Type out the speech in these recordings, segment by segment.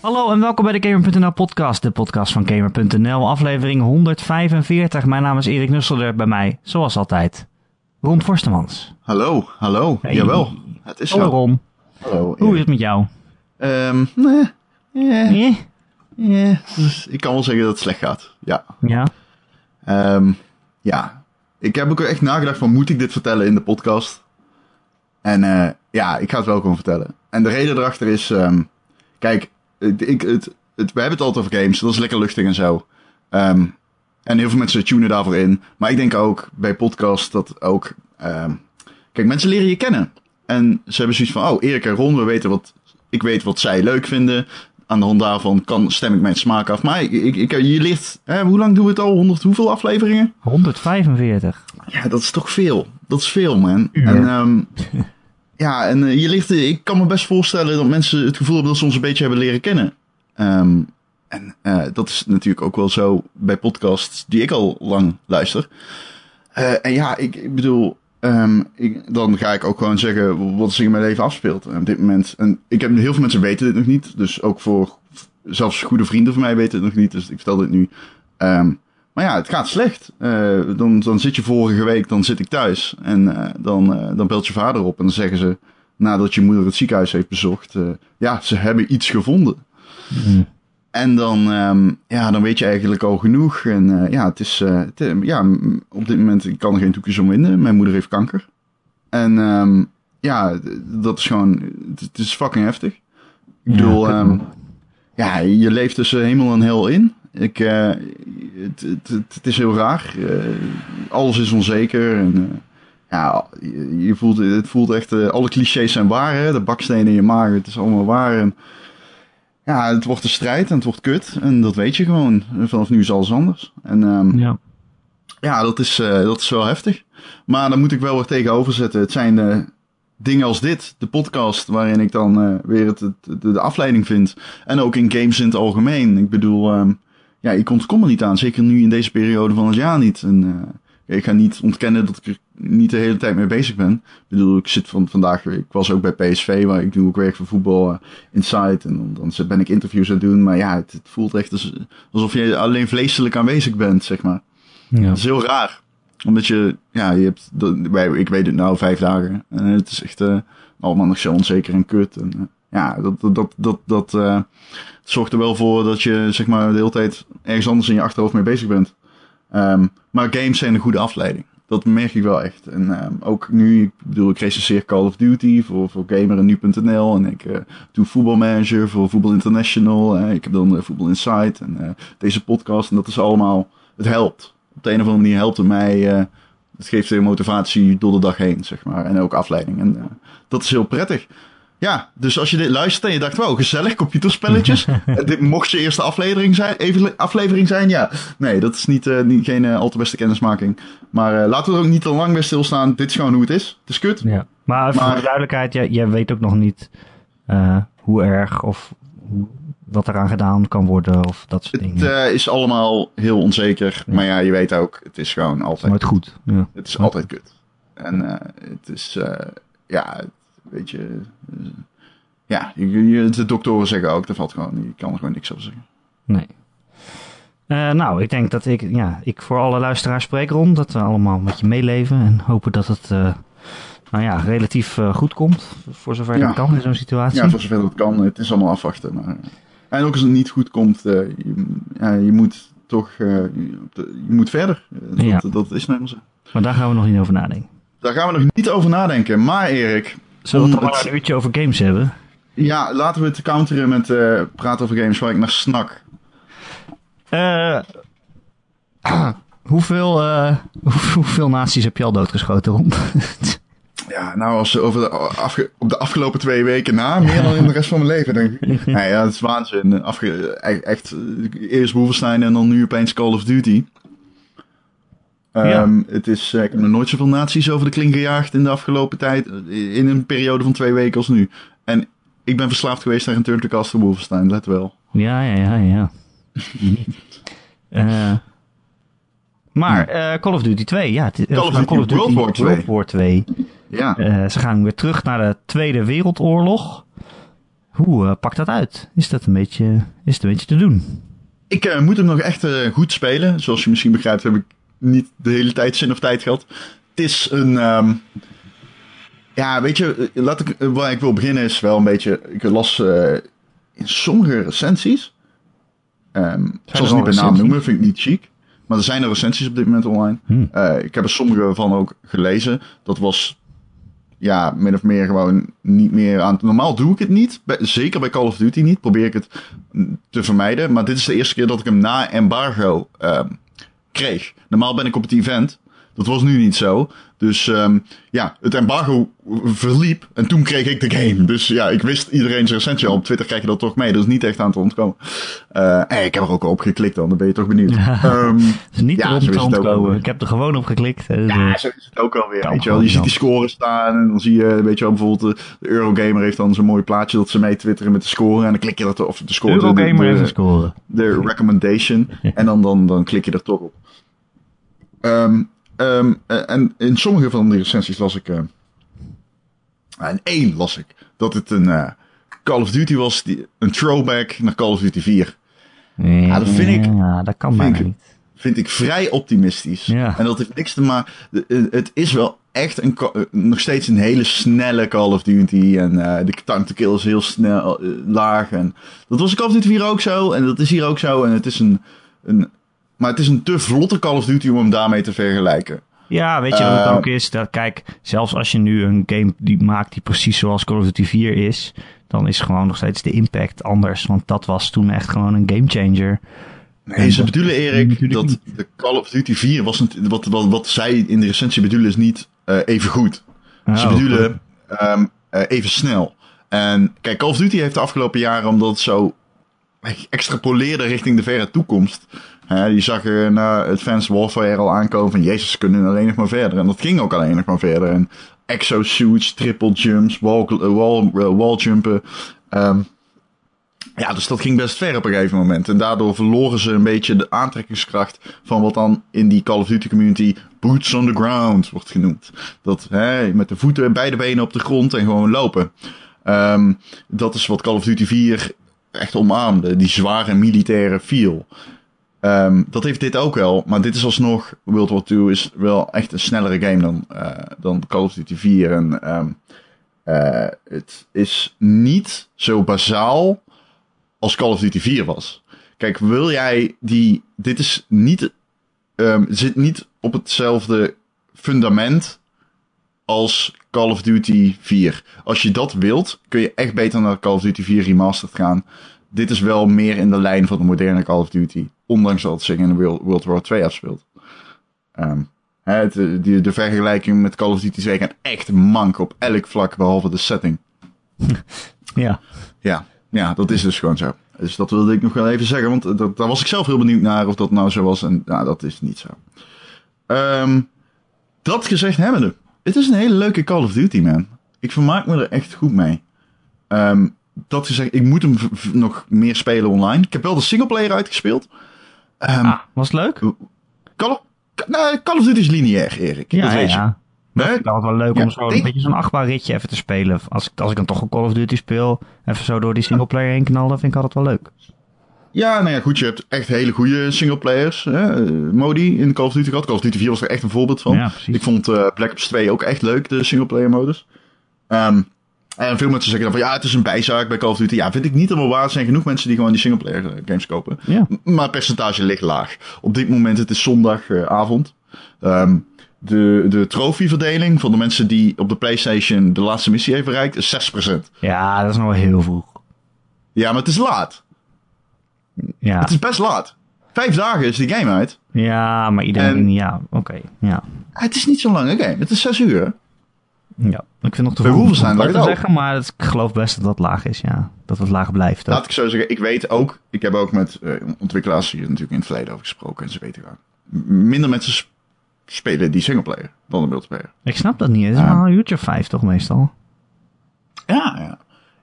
Hallo en welkom bij de Gamer.nl podcast, de podcast van Gamer.nl, aflevering 145. Mijn naam is Erik Nusselder, bij mij, zoals altijd, Ron Forstemans. Hallo, hallo. Hey. Jawel, het is Hallo zo. Ron, Hallo. hoe is het met jou? Ehm, nee, Eh? eh, dus ik kan wel zeggen dat het slecht gaat. Ja. Ja? Ehm, ja. Ik heb ook echt nagedacht van, moet ik dit vertellen in de podcast? En eh, ja, ik ga het wel gewoon vertellen. En de reden erachter is, ehm, kijk, ik, het, het, we hebben het altijd over games, dat is lekker luchtig en zo. Ehm, en heel veel mensen tunen daarvoor in. Maar ik denk ook bij podcasts dat ook, ehm, kijk, mensen leren je kennen. En ze hebben zoiets van, oh, Erik en Ron, we weten wat, ik weet wat zij leuk vinden. Aan de hand daarvan kan, stem ik mijn smaak af. Maar ik, ik, ik- je leert, hè, hoe lang doen we het al? 100 hoeveel afleveringen? 145. Ja, dat is toch veel. Dat is veel, man. Uur. En, ehm, ja, en eh, je ligt, ik kan me best voorstellen dat mensen het gevoel hebben dat ze ons een beetje hebben leren kennen. Ehm, en eh, dat is natuurlijk ook wel zo bij podcasts die ik al lang luister. Eh, en ja, ik, ik bedoel, ehm, dan ga ik ook gewoon zeggen wat zich in mijn leven afspeelt. Op dit moment, en ik heb heel veel mensen weten dit nog niet. Dus ook voor zelfs goede vrienden van mij weten het nog niet. Dus ik vertel dit nu. Ehm, maar ja, het gaat slecht. Eh, dan, dan zit je vorige week, dan zit ik thuis. En eh, dan, eh, dan belt je vader op en dan zeggen ze, nadat je moeder het ziekenhuis heeft bezocht, ja, ze hebben iets gevonden. Hm. En dan, ehm, ja, dan weet je eigenlijk al genoeg. En ja, het is, het, ja, op dit moment ik kan er geen toekjes om winnen. Mijn moeder heeft kanker. En ehm, ja, dat is gewoon, het, het is fucking heftig. Ik Ja, bedoel, kut, ehm, ja, je leeft tussen hemel en hel in. Ik, eh, het, het, het, is heel raar. Eh, alles is onzeker. En, eh, ja, je, je voelt, het voelt echt, alle clichés zijn waar. Hè? De bakstenen in je maag, het is allemaal waar. En, ja, het wordt een strijd en het wordt kut. En dat weet je gewoon. Vanaf nu is alles anders. En ehm, Ja. ja, dat is, dat is wel heftig. Maar dan moet ik wel weer tegenover zetten. Het zijn dingen als dit, de podcast, waarin ik dan weer het, het- de, de afleiding vind. En ook in games in het algemeen. Ik bedoel, ehm, ja, ik ontkom er niet aan. Zeker nu in deze periode van het jaar niet. En, eh, ik ga niet ontkennen dat ik er niet de hele tijd mee bezig ben. Ik bedoel, ik zit van vandaag, ik was ook bij PSV, waar ik doe ook werk voor voetbal eh, Insight. En dan, dan ben ik interviews aan het doen. Maar ja, het, het voelt echt als- alsof je alleen vleeselijk aanwezig bent, zeg maar. Ja. Dat is heel raar. Omdat je, ja, je hebt, ik weet het nou, vijf dagen. En het is echt eh, allemaal nog zo onzeker en kut. En, ja, dat, dat, dat, dat, dat eh, zorgt er wel voor dat je, zeg maar, de hele tijd ergens anders in je achterhoofd mee bezig bent. Ehm, maar games zijn een goede afleiding. Dat merk ik wel echt. En ehm, ook nu, ik bedoel, ik recenseer Call of Duty voor, voor Gamer en Nu.nl. En ik eh, doe voetbalmanager voor Voetbal International. ik heb dan eh, Voetbal Insight en eh, deze podcast. En dat is allemaal, het helpt. Op de een of andere manier helpt het mij. het geeft weer motivatie door de dag heen, zeg maar. En ook afleiding. En dat is heel prettig. Ja, dus als je dit luistert en je dacht, wow, gezellig, computerspelletjes. En dit mocht je eerste aflevering zijn, even, aflevering zijn, ja. Nee, dat is niet, eh, niet, geen eh, al te beste kennismaking. Maar eh, laten we er ook niet te lang bij stilstaan. Dit is gewoon hoe het is. Het is kut. Ja. Maar voor Maar- de duidelijkheid, jij, jij weet ook nog niet eh, hoe erg of hoe, wat eraan gedaan kan worden of dat soort Het dingen. eh, is allemaal heel onzeker. Maar ja, je weet ook, het is gewoon altijd Nooit goed. Ja. Het is altijd kut. En eh, het is, eh, ja, het- weet je, eh, ja, de doktoren zeggen ook, dat valt gewoon, je kan er gewoon niks over zeggen. Nee. Eh, nou, ik denk dat ik, ja, ik voor alle luisteraars spreek rond. Dat we allemaal met je meeleven en hopen dat het, eh, nou ja, relatief goed komt. Voor zover Ja. dat kan in zo'n situatie. Ja, voor zover het kan, het is allemaal afwachten. Maar, en ook als het niet goed komt, je, ja, je moet toch, je, je moet verder. Dat, Ja. dat is nou zo. Maar daar gaan we nog niet over nadenken. Daar gaan we nog niet over nadenken. Maar Erik, Zullen we maar het- een uurtje over games hebben? ja, laten we het counteren met eh, praten over games waar ik naar snak. Eh, hoeveel, eh, hoeveel nazi's heb je al doodgeschoten? Ja, nou, als over de, afge- op de afgelopen twee weken na, meer dan in de rest van mijn leven, denk ik. Ja, het is waanzin. Afge, e- echt, eerst Wolfenstein en dan nu opeens Call of Duty. Ehm, Het is, eh, ik heb nog nooit zoveel nazi's over de kling gejaagd in de afgelopen tijd, eh, in een periode van twee weken als nu. En ik ben verslaafd geweest aan Return to Castle Wolfenstein, let wel. ja, ja, ja, ja. Eh, maar Call of Duty 2, ja. het- Hm. Call of Duty World War 2. World War 2. Ja, ze gaan weer terug naar de Tweede Wereldoorlog. Hoe pakt dat uit? Is dat een beetje, is het een beetje te doen? Ik moet hem nog echt goed spelen. Zoals je misschien begrijpt heb ik niet de hele tijd zin of tijd gehad. Het is een... Um, ja, weet je, laat ik, waar ik wil beginnen is wel een beetje... Ik las in sommige recensies... Um, ik zal ze niet bij naam noemen, vind ik niet chic. Maar er zijn er recensies op dit moment online. Hmm. ik heb er sommige van ook gelezen. Dat was ja, min of meer gewoon niet meer aan. Normaal doe ik het niet. Bij, zeker bij Call of Duty niet. Probeer ik het te vermijden. Maar dit is de eerste keer dat ik hem na embargo uh, kreeg. Normaal ben ik op het event. Dat was nu niet zo. Dus um, ja, het embargo verliep en toen kreeg ik de game. Dus ja, ik wist iedereen's recensie al. Op Twitter krijg je dat toch mee. Dat is niet echt aan te ontkomen. Uh, hey, ik heb er ook al op geklikt dan, dan ben je toch benieuwd. Ja, um, is niet ja, te ontkomen. Ik heb er gewoon op geklikt. Ja, zo is het ook alweer. Weet je, wel. je ziet die score staan en dan zie je, weet je wel, bijvoorbeeld de, de Eurogamer heeft dan zo'n mooi plaatje dat ze mee twitteren met de score. En dan klik je dat, of de score. Eurogamer heeft een score. De recommendation. en dan, dan, dan klik je er toch op. Um, Um, en in sommige van die recensies las ik. Uh, in één las ik dat het een uh, Call of Duty was, die, een throwback naar Call of Duty 4. Ja, ja dat vind ik. Ja, dat kan bijna niet. Vind ik vrij optimistisch. Ja. En dat heeft niks te maken. Het is wel echt een, nog steeds een hele snelle Call of Duty. En uh, de time to kill is heel snel laag. En dat was Call of Duty 4 ook zo. En dat is hier ook zo. En het is een, een maar het is een te vlotte Call of Duty om hem daarmee te vergelijken. Ja, weet je wat het ook is? Dat, kijk, zelfs als je nu een game die maakt die precies zoals Call of Duty 4 is, dan is gewoon nog steeds de impact anders. Want dat was toen echt gewoon een gamechanger. Nee, ze bedoelen, Erik, dat de Call of Duty 4 was een, wat, wat, wat zij in de recensie bedoelen is niet uh, even goed. Oh, ze bedoelen um, uh, even snel. En kijk, Call of Duty heeft de afgelopen jaren, omdat het zo extrapoleerde richting de verre toekomst, Hè, die zag er na Advanced Warfare al aankomen van Jezus, kunnen alleen nog maar verder. En dat ging ook alleen nog maar verder. En exosuits, triple jumps, wall, wall, wall jumpen. Um, ja, dus dat ging best ver op een gegeven moment. En daardoor verloren ze een beetje de aantrekkingskracht van wat dan in die Call of Duty community boots on the ground wordt genoemd. Dat hè, met de voeten, beide benen op de grond en gewoon lopen. Um, dat is wat Call of Duty 4 echt omarmde. Die zware militaire feel. Um, dat heeft dit ook wel, maar dit is alsnog, World War II is wel echt een snellere game dan, uh, dan Call of Duty 4. En um, uh, het is niet zo bazaal als Call of Duty 4 was. Kijk, wil jij die, dit is niet, um, zit niet op hetzelfde fundament als Call of Duty 4. Als je dat wilt, kun je echt beter naar Call of Duty 4 Remastered gaan. Dit is wel meer in de lijn van de moderne Call of Duty. Ondanks dat het zich in World, World War 2 afspeelt. Um, het, de, de vergelijking met Call of Duty 2 gaat echt mank op elk vlak behalve de setting. ja. Ja, ja, dat is dus gewoon zo. Dus dat wilde ik nog wel even zeggen, want dat, daar was ik zelf heel benieuwd naar of dat nou zo was. En nou, dat is niet zo. Um, dat gezegd hebbende, het is een hele leuke Call of Duty, man. Ik vermaak me er echt goed mee. Um, dat gezegd, ik moet hem nog meer spelen online. Ik heb wel de singleplayer uitgespeeld. Um, ah, was het leuk? Call of, nou, Call of Duty is lineair, Erik. Ja, dat ja. Maar ik het wel leuk ja, om zo een beetje zo'n achtbaar ritje even te spelen. Als ik, als ik dan toch een Call of Duty speel, even zo door die singleplayer heen knallen, vind ik altijd wel leuk. Ja, nou ja, goed, je hebt echt hele goede singleplayers, hè, modi in Call of Duty gehad. Call of Duty 4 was er echt een voorbeeld van. Ja, ik vond uh, Black Ops 2 ook echt leuk, de singleplayer modus. Um, en veel mensen zeggen dan van ja, het is een bijzaak bij Call of Duty. Ja, vind ik niet helemaal waar. Er zijn genoeg mensen die gewoon die singleplayer eh, games kopen. Ja. Maar het percentage ligt laag. Op dit moment, het is zondagavond. Um, de, de trofeeverdeling van de mensen die op de PlayStation de laatste missie heeft bereikt is 6%. Ja, dat is nog wel heel vroeg. Ja, maar het is laat. Ja. Het is best laat. Vijf dagen is die game uit. Ja, maar iedereen... En, ja, oké. ja. Het is niet zo'n lange game. Het is zes uur. Ja, ik vind nog te veel zijn dat te zeggen, maar ik geloof best dat dat laag is, ja. Dat het laag blijft. Laat ik zo zeggen, ik weet ook, ik heb ook met uh, ontwikkelaars hier natuurlijk in het verleden over gesproken en ze weten gewoon. Minder mensen spelen die singleplayer dan de multiplayer. Ik snap dat niet, het is maar een uurtje vijf toch meestal? Ja, ja.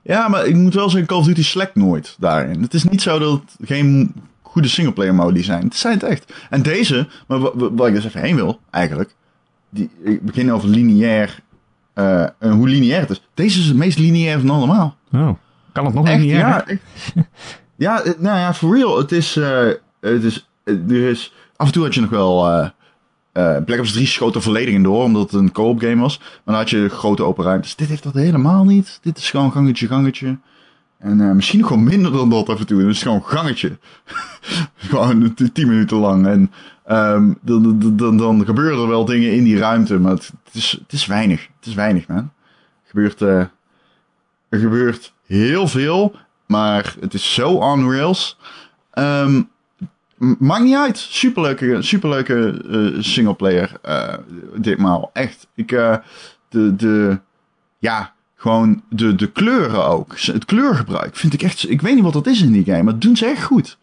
Ja, maar ik moet wel zeggen, Call of Duty slekt nooit daarin. Het is niet zo dat het geen goede singleplayer modi zijn. Het zijn het echt. En deze, maar waar ik dus even heen wil, eigenlijk. Die, ik begin over lineair uh, hoe lineair het is. Deze is het meest lineair van allemaal. Oh, kan het nog echt, niet ja, echt. ja, het- nou ja, for real. Het is, eh, het is, er is, af en toe had je nog wel, eh eh, Black Ops 3 schoot er volledig in door, omdat het een co-op game was. Maar dan had je grote open ruimtes. Dit heeft dat helemaal niet. Dit is gewoon gangetje, gangetje. En eh, misschien wel minder dan dat af en toe. Het is gewoon gangetje. gewoon tien minuten lang. En ehm, dan, dan, dan, gebeuren er wel dingen in die ruimte, maar het, is, het is weinig. Het is weinig, man. Er gebeurt, eh, er gebeurt heel veel, maar het is zo on maakt niet uit. Superleuke, superleuke eh singleplayer eh, ditmaal. Echt. Ik, eh, de, de, ja, gewoon de, de kleuren ook. Het kleurgebruik vind ik echt... Ik weet niet wat dat is in die game, maar dat doen ze echt goed.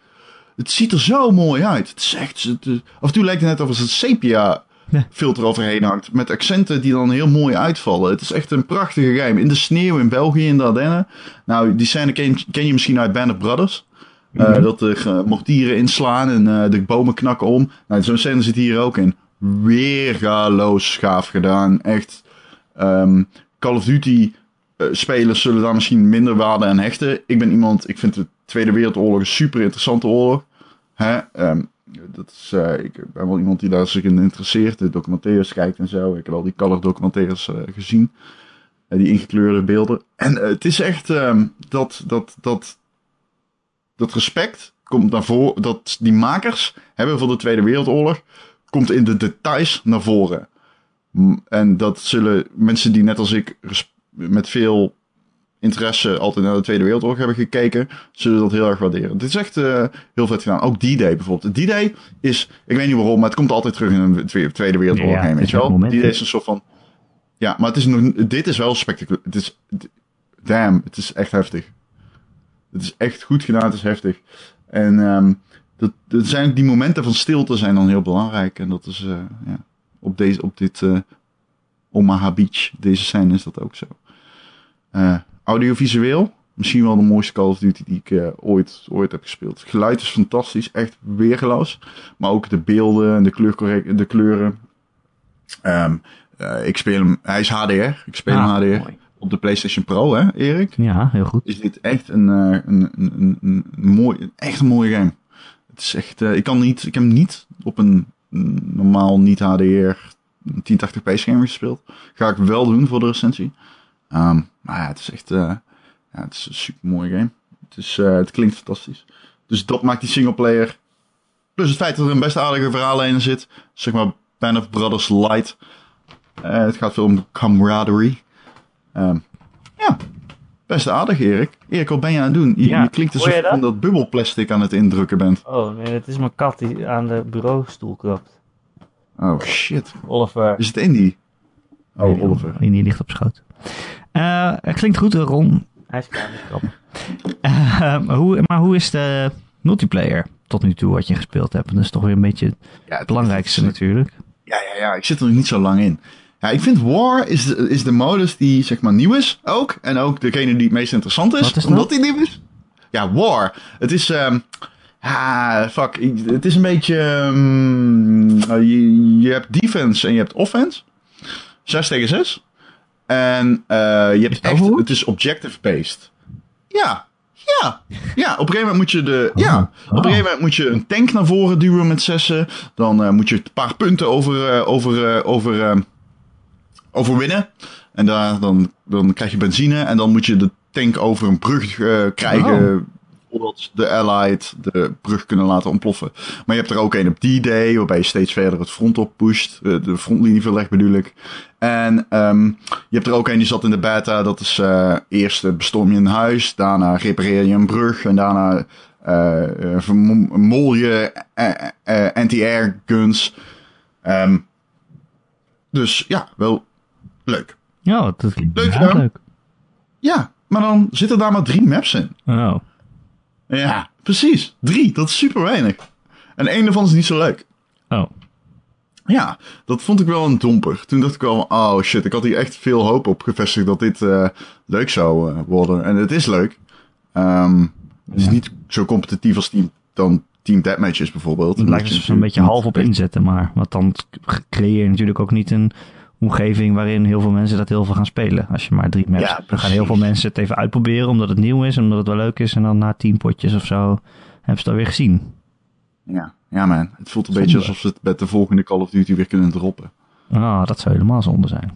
Het ziet er zo mooi uit. Het is echt... Het, af en toe lijkt het net alsof een sepia filter overheen hangt. Met accenten die dan heel mooi uitvallen. Het is echt een prachtige game. In de sneeuw in België, in de Ardennen. Nou, die scène ken, ken je misschien uit Band of Brothers. Mhm. Dat er eh, mortieren inslaan en eh, de bomen knakken om. Nou, zo'n scène zit hier ook in. Weergaloos gaaf gedaan. Echt. ehm, Call of Duty spelers zullen daar misschien minder waarde aan hechten. Ik ben iemand, ik vind de Tweede Wereldoorlog een super interessante oorlog. Hè? Ehm, dat is, ik ben wel iemand die daar zich in interesseert. De documentaires kijkt en zo. Ik heb al die color documentaires gezien. Die ingekleurde beelden. En het is echt ehm, dat, dat, dat, dat respect komt naar voren. Dat die makers hebben voor de Tweede Wereldoorlog. Komt in de details naar voren. En dat zullen mensen die net als ik met veel interesse altijd naar de Tweede Wereldoorlog hebben gekeken, zullen dat heel erg waarderen. Dit is echt eh, heel vet gedaan. Ook D-Day bijvoorbeeld. D-Day is, ik weet niet waarom, maar het komt altijd terug in een Twe- Tweede Wereldoorlog Ja, heen, weet is je wel? D-Day is een soort van, ja, maar het is nog, dit is wel spectaculair. Het is, damn, het is echt heftig. Het is echt goed gedaan, het is heftig. En ehm dat, dat zijn, die momenten van stilte zijn dan heel belangrijk. En dat is, eh, ja, op, deze, op dit eh, Omaha Beach, deze scène is dat ook zo. Eh, audiovisueel, misschien wel de mooiste Call of Duty die ik ooit, ooit heb gespeeld. Het geluid is fantastisch, echt weergeloos. Maar ook de beelden en de, kleurcorrect, de kleuren. Ehm, eh, ik speel hem, hij is HDR, ik speel Ah, hem HDR mooi. Op de PlayStation Pro, hè Erik? Ja, heel goed. is dit echt een, eh, een, een, een, mooi, echt een mooie game. Het is echt, eh, ik kan niet, ik heb hem niet op een normaal niet HDR 1080p scherm gespeeld. Ga ik wel doen voor de recensie. Ehm, maar ja, het is echt, eh, ja, het is een super mooie game. Het, is, het klinkt fantastisch. Dus dat maakt die singleplayer. Plus het feit dat er een best aardige verhaal in zit. Zeg maar Band of Brothers Light. Het gaat veel om camaraderie. Ehm, ja, best aardig Erik. Erik, wat ben je aan het doen? Je, Ja, je klinkt alsof je dat? dat bubbelplastic aan het indrukken bent. Oh, nee, het is mijn kat die aan de bureaustoel krabt. Oh shit. Oliver. Is het Indy? Oh, Oliver. Die ligt op schoot. Eh, het klinkt goed, Ron. Hij is klaar met maar, hoe, maar hoe is de multiplayer tot nu toe wat je gespeeld hebt? Dat is toch weer een beetje Ja, het belangrijkste natuurlijk. Ja, ja, ja. Ik zit er nog niet zo lang in. Ja, ik vind War is de, is de modus die zeg maar nieuw is ook. En ook degene die het meest interessant is. Omdat die nieuw is. Ja, War. Het is... ehm ah, fuck. Het is een beetje... ehm, eh, je, je hebt defense en je hebt offense. 6 tegen 6. En eh, je hebt het echt... Het is objective-based. Ja. Ja. Ja, op een gegeven moment moet je de... Ja. Op een Oh. gegeven moment moet je een tank naar voren duwen met zessen. Dan eh, moet je een paar punten over, eh, over, over, eh, overwinnen. En daar, dan, dan krijg je benzine. En dan moet je de tank over een brug eh, krijgen. Voordat de Allied de brug kunnen laten ontploffen. Maar je hebt er ook een op D-Day. Waarbij je steeds verder het front op pusht. eh, de frontlinie verlegt bedoel ik. En ehm, je hebt er ook een die zat in de beta. Dat is eh eerst bestorm je een huis. Daarna repareer je een brug. En daarna eh, vermol je anti-air guns. Ehm, dus ja, wel leuk. Ja, dat klinkt Leuk gedaan. leuk. Ja, maar dan zitten daar maar drie maps in. Oh. Ja, precies. Drie, dat is super weinig. En één daarvan is niet zo leuk. Oh. Ja, dat vond ik wel een domper. Toen dacht ik wel, oh shit, ik had hier echt veel hoop op gevestigd dat dit eh, leuk zou eh, worden. En het is leuk. Ehm, het is Ja. niet zo competitief als team, dan Team Deathmatch is bijvoorbeeld. Het lijkt ze een beetje half op inzetten, maar. Want dan creëer je natuurlijk ook niet een omgeving waarin heel veel mensen dat heel veel gaan spelen. Als je maar drie maps Ja, hebt, dan gaan heel veel mensen het even uitproberen omdat het nieuw is omdat het wel leuk is. En dan na tien potjes of zo hebben ze het alweer gezien. Ja, ja man. Het voelt een Zonde. beetje alsof ze het met de volgende Call of Duty weer kunnen droppen. Ah, dat zou helemaal zonde zijn.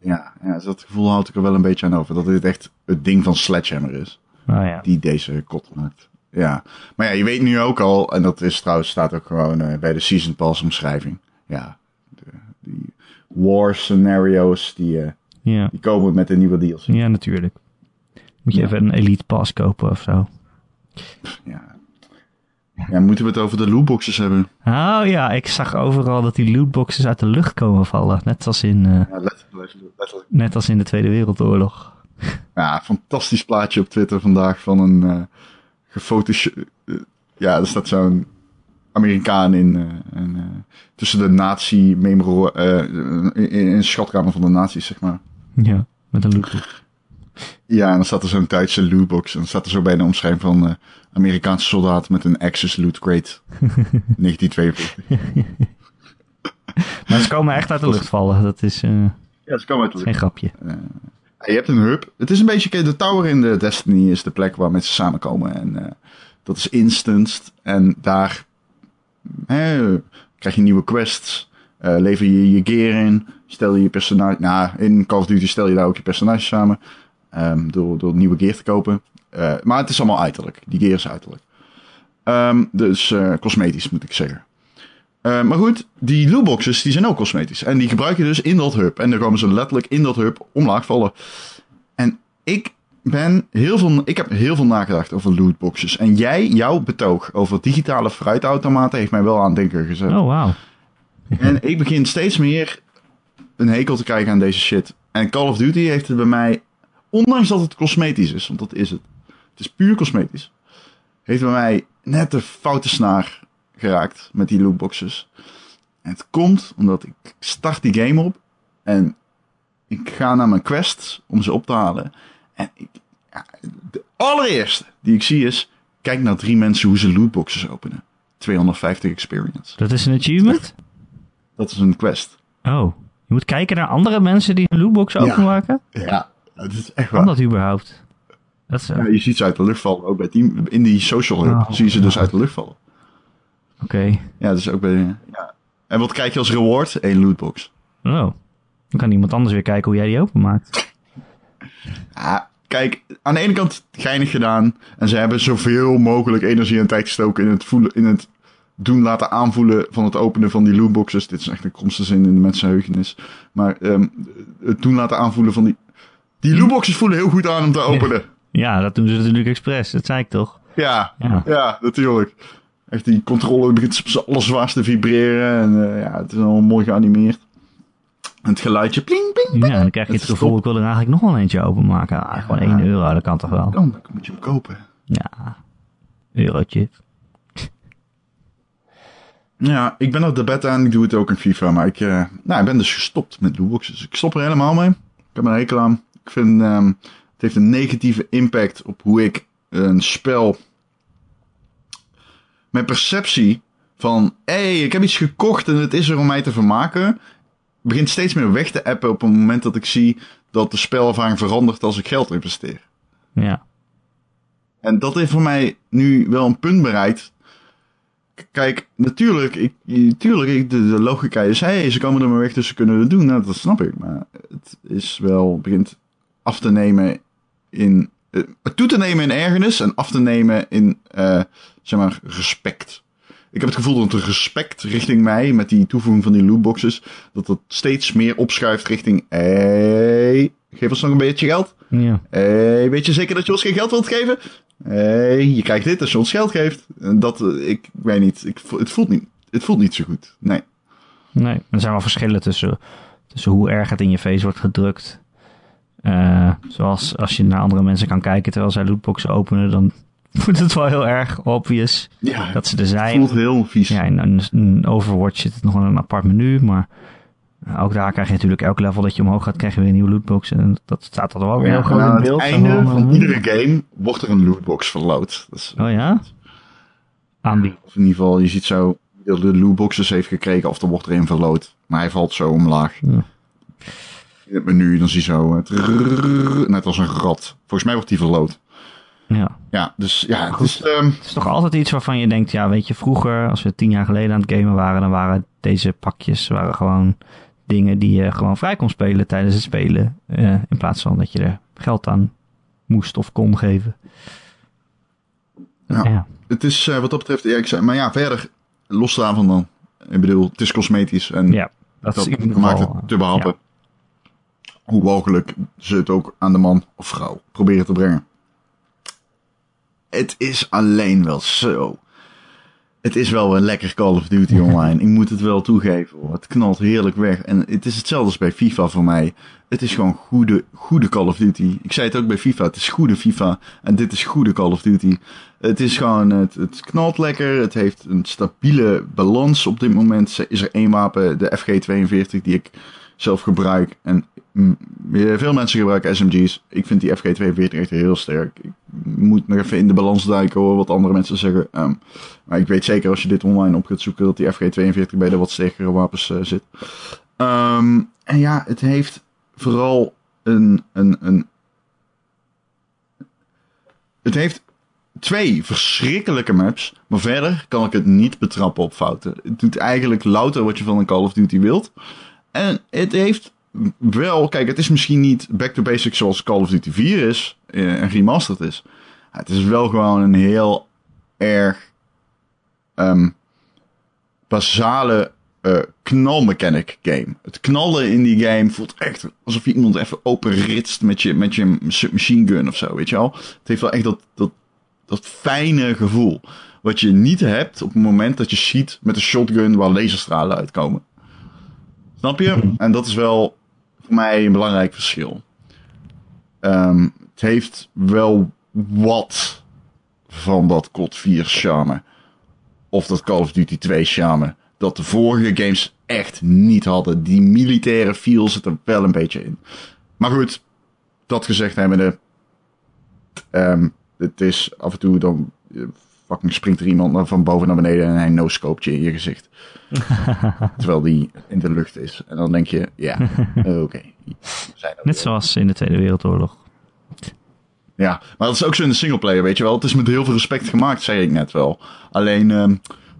Ja, ja dus dat gevoel houd ik er wel een beetje aan over. Dat dit echt het ding van Sledgehammer is. Nou ja. Die deze kot maakt. Ja. Maar ja, je weet nu ook al, en dat is trouwens, staat ook gewoon eh, bij de Season Pass omschrijving. Ja, war scenario's, die, eh, Ja. die komen met de nieuwe deals. ja, natuurlijk. Moet je Ja. even een Elite Pass kopen of zo. Ja. ja, moeten we het over de lootboxes hebben? Oh ja, ik zag overal dat die lootboxes uit de lucht komen vallen. Net als in, eh, Ja, letterlijk. letterlijk. net als in de Tweede Wereldoorlog. Ja, fantastisch plaatje op Twitter vandaag van een eh, ja, er staat zo'n Amerikaan in, eh, en, eh, tussen de nazi memoro eh, in, in een schatkamer van de nazi's, zeg maar. Ja, met een lootbox. Ja, en dan staat er zo'n Duitse lootbox. En dan staat er zo bij de omschrijving van Amerikaanse soldaat met een Axis loot crate. 1942. Maar ze komen echt uit de lucht vallen. Dat is Ja, ze komen uit de geen grapje. Je hebt een hub. Het is een beetje, de tower in de Destiny is de plek waar mensen samenkomen. En dat is instanced. En daar krijg je nieuwe quests. eh, lever je je gear in. Stel je je personage... Nou, in Call of Duty stel je daar ook je personage samen. ehm, door, door nieuwe gear te kopen. Eh, maar het is allemaal uiterlijk. Die gear is uiterlijk. Ehm, dus eh, cosmetisch moet ik zeggen. Maar goed, die lootboxes die zijn ook cosmetisch. En die gebruik je dus in dat hub. En dan komen ze letterlijk in dat hub omlaag vallen. En ik ben heel veel, ik heb heel veel nagedacht over lootboxes. En jij, jouw betoog over digitale fruitautomaten heeft mij wel aan het denken gezet. Oh, wauw. En ik begin steeds meer een hekel te krijgen aan deze shit. En Call of Duty heeft het bij mij, ondanks dat het cosmetisch is, want dat is het. Het is puur cosmetisch. Heeft bij mij net de foute snaar geraakt met die lootboxes. En het komt omdat ik start die game op en ik ga naar mijn quests om ze op te halen. En ik, ja, de allereerste die ik zie is, kijk naar drie mensen hoe ze lootboxes openen. 250 experience. Dat is een achievement? Dat is een quest. Oh. Je moet kijken naar andere mensen die een lootbox openmaken? Ja, dat is echt Kan waar. dat überhaupt? Dat is, Ja, je ziet ze uit de lucht vallen. Ook bij die, in die social hub Oh. zie je ze dus uit de lucht vallen. Oké. Ja, dus ook bij... Ja. En wat krijg je als reward? Eén lootbox. Oh. Dan kan iemand anders weer kijken hoe jij die openmaakt. Ja, kijk, aan de ene kant geinig gedaan. En ze hebben zoveel mogelijk energie en tijd gestoken in het, voelen, in het doen laten aanvoelen van het openen van die lootboxes. Dit is echt een kromste zin in de mensenheugenis. Maar ehm, het doen laten aanvoelen van die... Die lootboxes voelen heel goed aan om te openen. Ja, dat doen ze natuurlijk expres. Dat zei ik toch? Ja, Ja. ja, natuurlijk. Echt die controle begint op zijn allerzwaarst te vibreren. En eh, ja, het is allemaal mooi geanimeerd. Het geluidje pling, pling. Ja, dan krijg je het gevoel, ik wil er eigenlijk nog wel eentje openmaken. Ah, gewoon 1 euro, dat kan toch wel? Dan dan moet je hem kopen. Ja, eurotje. Ja, ik ben er de beta en ik doe het ook in FIFA. Maar ik, eh, nou, ik ben dus gestopt met lootboxes. Ik stop er helemaal mee. Ik heb een hekel aan. Ik vind ehm, het heeft een negatieve impact op hoe ik een spel. Mijn perceptie van, hé, hey, ik heb iets gekocht en het is er om mij te vermaken. Begint steeds meer weg te appen op het moment dat ik zie dat de spelervaring verandert als ik geld investeer. Ja. En dat heeft voor mij nu wel een punt bereikt. Kijk, natuurlijk, ik, natuurlijk ik, de, de logica is, hey, ze komen er maar weg, dus ze kunnen het doen. Nou, dat snap ik. Maar het is wel, begint af te nemen in, eh, toe te nemen in ergernis en af te nemen in, eh, zeg maar, respect. Ik heb het gevoel dat het respect richting mij, met die toevoeging van die lootboxes, dat het steeds meer opschuift richting, hey, geef ons nog een beetje geld. Ja. Hey, weet je zeker dat je ons geen geld wilt geven? Hey, je krijgt dit als je ons geld geeft. En dat, eh, ik weet niet, ik, het, voelt niet het voelt niet zo goed. Nee. Nee, er zijn wel verschillen tussen, tussen hoe erg het in je face wordt gedrukt. Eh, zoals als je naar andere mensen kan kijken terwijl zij lootboxen openen, dan wordt het wel heel erg obvious Ja, dat ze er het zijn. voelt heel vies. Ja, in, Overwatch zit het nog wel in een apart menu, maar eh, ook daar krijg je natuurlijk elk level dat je omhoog gaat, krijg je weer een nieuwe lootbox. En dat staat er wel weer Ja, heel groot en in aan het beeld. einde Zo van eh, iedere game wordt er een lootbox verloot. Dat is, Oh ja? Aan wie? Of in ieder geval, je ziet zo de lootboxes heeft gekregen of er wordt er een verloot. Maar hij valt zo omlaag. Ja. In het menu, dan zie je zo... trrrr, net als een rat. Volgens mij wordt die verloot. Ja. Ja, dus ja, het is... ehm, Het is toch altijd iets waarvan je denkt, ja, weet je, vroeger, als we tien jaar geleden aan het gamen waren, dan waren deze pakjes waren gewoon dingen die je gewoon vrij kon spelen tijdens het spelen. eh, in plaats van dat je er geld aan moest of kon geven. Ja. ja. het is eh, wat dat betreft... Ja, ik zei, maar ja, verder, los daarvan dan. Ik bedoel, het is cosmetisch en Ja, dat, dat is in maakt geval, het te behappen. Hoe mogelijk ze het ook aan de man of vrouw proberen te brengen. Het is alleen wel zo. Het is wel een lekker Call of Duty online. Ik moet het wel toegeven. Het knalt heerlijk weg. En het is hetzelfde als bij FIFA voor mij. Het is gewoon goede, goede Call of Duty. Ik zei het ook bij FIFA. Het is goede FIFA. En dit is goede Call of Duty. Het is gewoon, het, het knalt lekker. Het heeft een stabiele balans op dit moment. Is er één wapen, de FG42, die ik zelf gebruik. En veel mensen gebruiken SMG's. Ik vind die FG42 echt heel sterk. Ik moet nog even in de balans duiken hoor, wat andere mensen zeggen. Ehm, maar ik weet zeker als je dit online op gaat zoeken, dat die FG42 bij de wat sterkere wapens eh, zit. Ehm, en ja, het heeft vooral een, een, een. Het heeft twee verschrikkelijke maps. Maar verder kan ik het niet betrappen op fouten. Het doet eigenlijk louter wat je van een Call of Duty wilt. En het heeft wel, kijk, het is misschien niet back to basics zoals Call of Duty 4 is eh, en remastered is. Het is wel gewoon een heel erg ehm, basale eh knalmechanic game. Het knallen in die game voelt echt alsof je iemand even openritst met je, met je submachine gun of zo, weet je wel. Het heeft wel echt dat, dat, dat fijne gevoel. Wat je niet hebt op het moment dat je schiet met een shotgun waar laserstralen uitkomen. Snap je? En dat is wel voor mij een belangrijk verschil. Ehm, het heeft wel wat van dat COD 4 charme. Of dat Call of Duty 2 charme. Dat de vorige games echt niet hadden. Die militaire feel zit er wel een beetje in. Maar goed, dat gezegd hebbende. ehm het is af en toe dan. Fucking springt er iemand van boven naar beneden en hij no-scoopt je in je gezicht. Terwijl die in de lucht is. En dan denk je, ja, eh, oké. er Net zoals in de Tweede Wereldoorlog. Ja, maar dat is ook zo in de singleplayer, weet je wel. Het is met heel veel respect gemaakt, zei ik net wel. Alleen, ehm,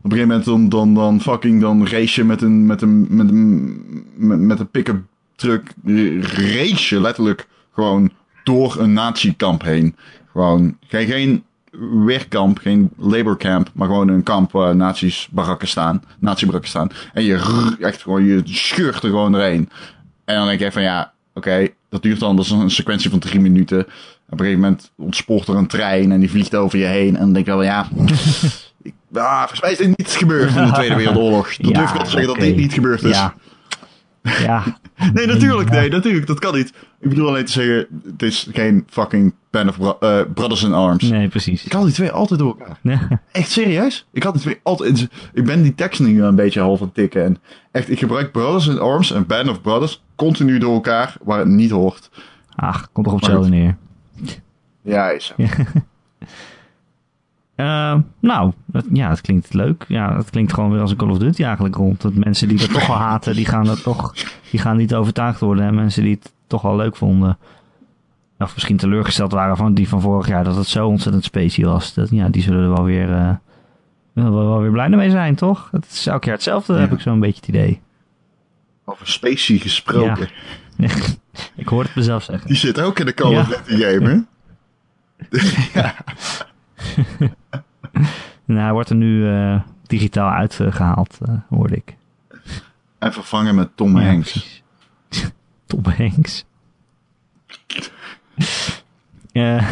op een gegeven moment dan, dan, dan fucking dan race je met een, met een, met een, met, een pick-up truck. Race je letterlijk gewoon door een nazi-kamp heen. Gewoon, geen, geen werkkamp, geen laborcamp, maar gewoon een kamp waar nazi's barakken staan. Nazi-barakken staan. En je rrr, echt gewoon, je scheurt er gewoon doorheen. En dan denk je van ja, oké, dat duurt dan, dat is een sequentie van drie minuten. Op een gegeven moment ontspoort er een trein en die vliegt over je heen. En dan denk je wel, ja, ik, ah, volgens mij is dit niet gebeurd in de Tweede Wereldoorlog. Dat Ja, durf ik wel te zeggen dat dit niet gebeurd is. Ja. Ja, Nee, natuurlijk, nee, natuurlijk, dat kan niet. Ik bedoel alleen te zeggen, het is geen fucking Band of Bro- eh, Brothers in Arms. nee, precies. Ik haal die twee altijd door elkaar. Nee. Echt serieus? Ik had die twee altijd. Ik ben die tekst nu een beetje half aan het tikken. En echt, ik gebruik Brothers in Arms en Band of Brothers continu door elkaar waar het niet hoort. Ach, komt toch op hetzelfde neer. Ja, is zo. Eh, nou, dat, ja, het klinkt leuk. Ja, het klinkt gewoon weer als een Call of Duty eigenlijk rond. Dat mensen die dat toch wel haten, die gaan dat toch, die gaan niet overtuigd worden. En mensen die het toch wel leuk vonden, of misschien teleurgesteld waren van die van vorig jaar, dat het zo ontzettend specie was. Dat, ja, die zullen er wel weer, eh, wel, wel, wel weer blij mee zijn, toch? Het is elk jaar hetzelfde, Ja. heb ik zo'n beetje het idee. Over specie gesproken. ik hoor het mezelf zeggen. Die zit ook in de Call Ja. of Duty game, hè? Nou, hij wordt er nu eh, digitaal uitgehaald, eh, hoorde ik. En vervangen met Tom Ja, Hanks. Tom Hanks. Eh,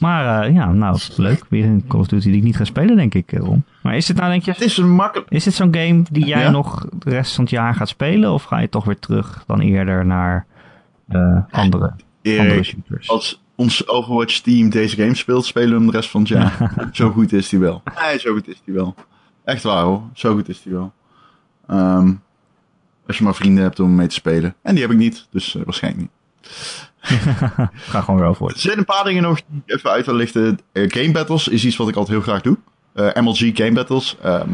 maar ja, nou, leuk. Weer een Call of Duty die ik niet ga spelen, denk ik, Ron. Maar is dit nou, denk je, Het is een makkelijk... is dit zo'n game die jij Ja? nog de rest van het jaar gaat spelen? Of ga je toch weer terug dan eerder naar andere, andere shooters? als ons Overwatch team deze game speelt, spelen we hem de rest van het jaar. zo goed is die wel. Nee, zo goed is die wel. Echt waar hoor, zo goed is die wel. Ehm, als je maar vrienden hebt om mee te spelen. En die heb ik niet, dus eh, waarschijnlijk niet. ga gewoon weer over. Er zijn een paar dingen nog die ik even uit wil lichten. Eh, game battles is iets wat ik altijd heel graag doe. Eh, MLG game battles. ehm,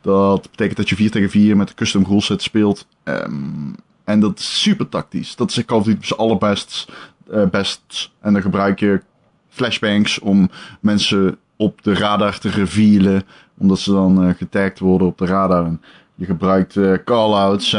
Dat betekent dat je 4 tegen 4 met een custom rule speelt. Um, en dat is super tactisch. Dat is Call of Duty zijn allerbest. Uh, best. En dan gebruik je flashbangs om mensen op de radar te revealen. Omdat ze dan uh, getagd worden op de radar. En je gebruikt uh, callouts,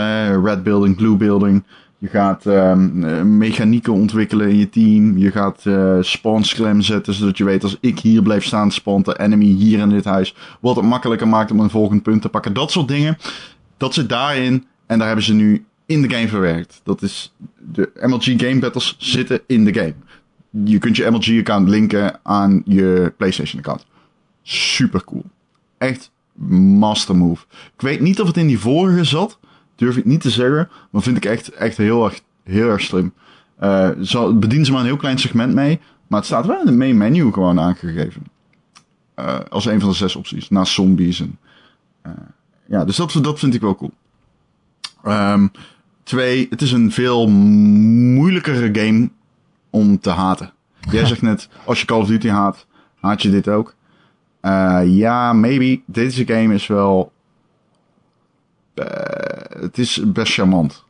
red building, blue building. Je gaat um, mechanieken ontwikkelen in je team. Je gaat uh, spawn scram zetten, zodat je weet als ik hier blijf staan, spawnt de enemy hier in dit huis. Wat het makkelijker maakt om een volgend punt te pakken. Dat soort dingen. Dat zit daarin. En daar hebben ze nu in de game verwerkt. Dat is, de MLG Game Battles zitten in de game. Je kunt je MLG-account linken aan je PlayStation-account. Super cool. Echt master move. Ik weet niet of het in die vorige zat. Durf ik niet te zeggen. Maar vind ik echt, echt heel, erg, heel erg slim. Uh, zo bedienen ze maar een heel klein segment mee. Maar het staat wel in de main menu gewoon aangegeven. Uh, als een van de zes opties. Naast zombies. En, uh, ja, dus dat, dat vind ik wel cool. Um, twee, het is een veel moeilijkere game om te haten. Jij zegt net, als je Call of Duty haat, haat je dit ook. Uh, ja, maybe. Deze game is wel. Uh, het is best charmant.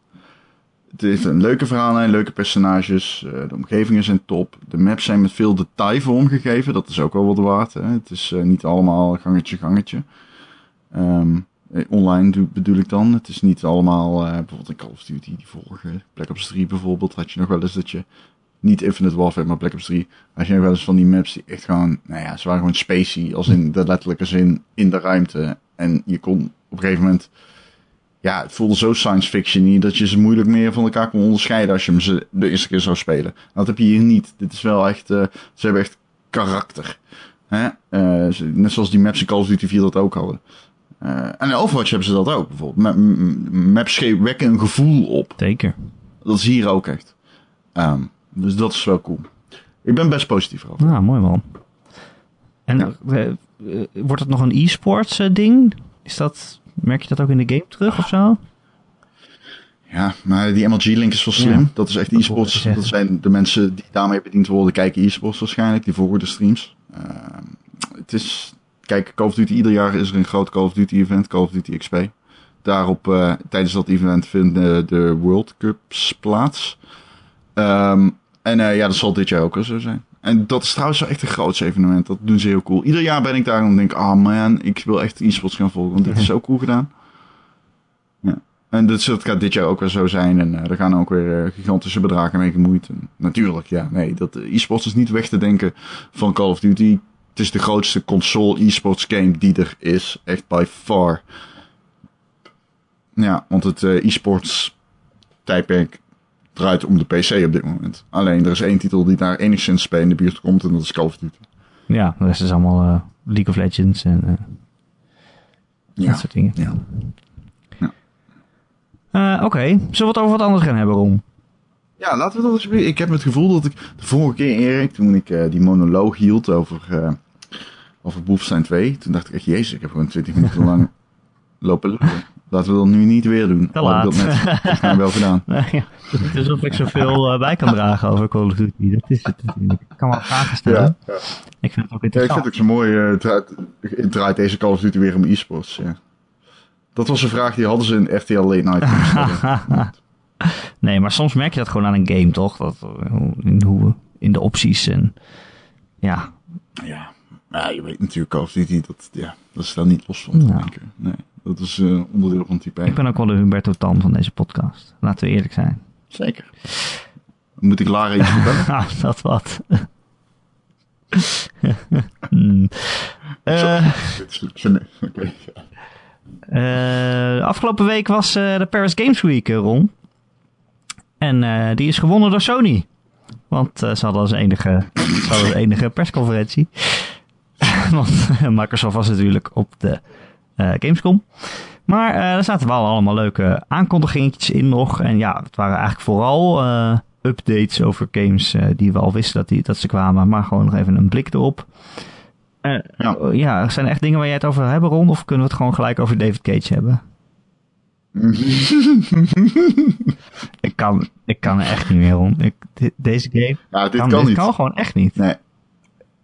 Het heeft een leuke verhaallijn, leuke personages. Uh, de omgevingen zijn top. De maps zijn met veel detail vormgegeven. Dat is ook wel wat waard. Hè? Het is niet allemaal gangetje, gangetje. Um, online bedoel ik dan. Het is niet allemaal, bijvoorbeeld in Call of Duty, die vorige Black Ops 3 bijvoorbeeld, had je nog wel eens dat je niet Infinite Warfare, maar Black Ops 3. Als je wel eens van die maps die echt gewoon, nou ja, ze waren gewoon spacey, als in de letterlijke zin, in de ruimte. En je kon op een gegeven moment, ja, het voelde zo science fiction dat je ze moeilijk meer van elkaar kon onderscheiden als je hem ze de eerste keer zou spelen. Dat heb je hier niet. Dit is wel echt, uh, ze hebben echt karakter. Hè? Net zoals die maps in Call of Duty 4 dat ook hadden. Uh, en in Overwatch hebben ze dat ook bijvoorbeeld. Maps wekken een gevoel op. Zeker. Dat is hier ook echt. Um, dus dat is wel cool. Ik ben best positief over. Nou, mooi man. En ja. uh, wordt het nog een e-sports ding? Is dat, merk je dat ook in de game terug of zo? Ja, maar die MLG-link is wel slim. Ja, dat is echt e-sports. Dat zijn de mensen die daarmee bediend worden, kijken e-sports waarschijnlijk. Die volgen de streams. Uh, het is, kijk, Call of Duty, ieder jaar is er een groot Call of Duty event, Call of Duty XP. Daarop, tijdens dat event vinden de World Cups plaats. Um, en uh, ja, dat zal dit jaar ook wel zo zijn. En dat is trouwens echt een groot evenement. Dat doen ze heel cool. Ieder jaar ben ik daar en denk ah oh man, ik wil echt e-sports gaan volgen. Want dit is zo cool gedaan. Ja. En dit, dat gaat dit jaar ook weer zo zijn. En uh, er gaan ook weer uh, gigantische bedragen mee gemoeid. En natuurlijk, ja, nee, dat e-sports is niet weg te denken van Call of Duty. Het is de grootste console e-sports game die er is. Echt by far. Ja, want het e-sports tijdperk draait om de PC op dit moment. Alleen er is één titel die daar enigszins bij in de buurt komt en dat is Call of Duty. Ja, de rest is allemaal uh, League of Legends en uh, ja. dat soort dingen. Ja. ja. Uh, Oké, okay. zullen we het over wat anders gaan hebben, Ron? Ja, laten we dat eens Ik heb het gevoel dat ik de vorige keer, Erik, toen ik die monoloog hield over, over Wolfenstein 2, toen dacht ik echt, jezus, ik heb gewoon 20 minuten lang lopen lopen. Laten we dat nu niet weer doen. Te laat. Ik dat net wel gedaan. Nee, ja. Het is alsof ik zoveel uh, bij kan dragen over Call of Duty. Dat is het. Ik kan wel vragen stellen. Ja, ja. Ik vind het ook interessant. Ik vind het ook zo mooi. Uh, het, draait, het, draait, deze Call of Duty weer om e-sports. Ja. Dat was een vraag die hadden ze in RTL Late Night. nee, maar soms merk je dat gewoon aan een game, toch? Dat, in, hoe, in de opties en... Ja. Ja. Ja, je weet natuurlijk Call of Duty, dat, ja, dat is daar niet los van te denken. Nee. Dat is uh, onderdeel van type. Ik ben ook wel de Humberto Tan van deze podcast. Laten we eerlijk zijn. Zeker. Moet ik Lara iets vertellen? dat wat. hmm. uh, okay. uh, afgelopen week was de Paris Games Week, Ron. En die is gewonnen door Sony. Want ze hadden als enige, ze hadden als enige persconferentie. Want Microsoft was natuurlijk op de uh, Gamescom. Maar uh, er zaten wel allemaal leuke aankondigingen in nog. En ja, het waren eigenlijk vooral uh, updates over games die we al wisten dat, die, dat ze kwamen. Maar gewoon nog even een blik erop. ja. ja, zijn er echt dingen waar jij het over hebben, Ron? Of kunnen we het gewoon gelijk over David Cage hebben? ik, kan, ik kan er echt niet meer rond. Ik, deze game. Ja, dit kan, kan, dit kan gewoon echt niet. Nee.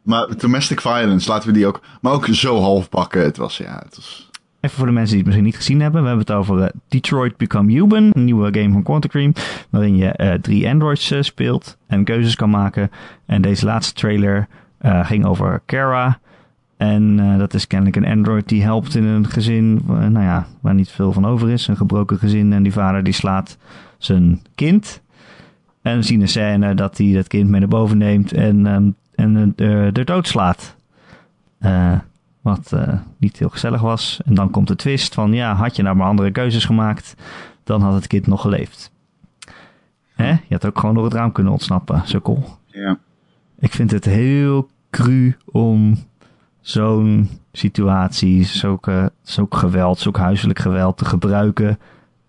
Maar domestic violence, laten we die ook. Maar ook zo half pakken. Het was, ja, het was. even voor de mensen die het misschien niet gezien hebben. We hebben het over eh, Detroit Become Human, een nieuwe game van Quantum Cream. Waarin je eh, drie androids eh, speelt en keuzes kan maken. En deze laatste trailer ging over Kara. En dat is kennelijk een android die helpt in een gezin, nou ja, waar niet veel van over is. Een gebroken gezin en die vader die slaat zijn kind. En we zien een scène dat hij dat kind mee naar boven neemt en, ehm, en er dood slaat. Eh, wat eh, niet heel gezellig was. En dan komt de twist van, ja, had je nou maar andere keuzes gemaakt, dan had het kind nog geleefd. Hè? Je had ook gewoon door het raam kunnen ontsnappen, sukkel. Ja. Ik vind het heel cru om zo'n situatie, zulke, zulk geweld, zulk huiselijk geweld te gebruiken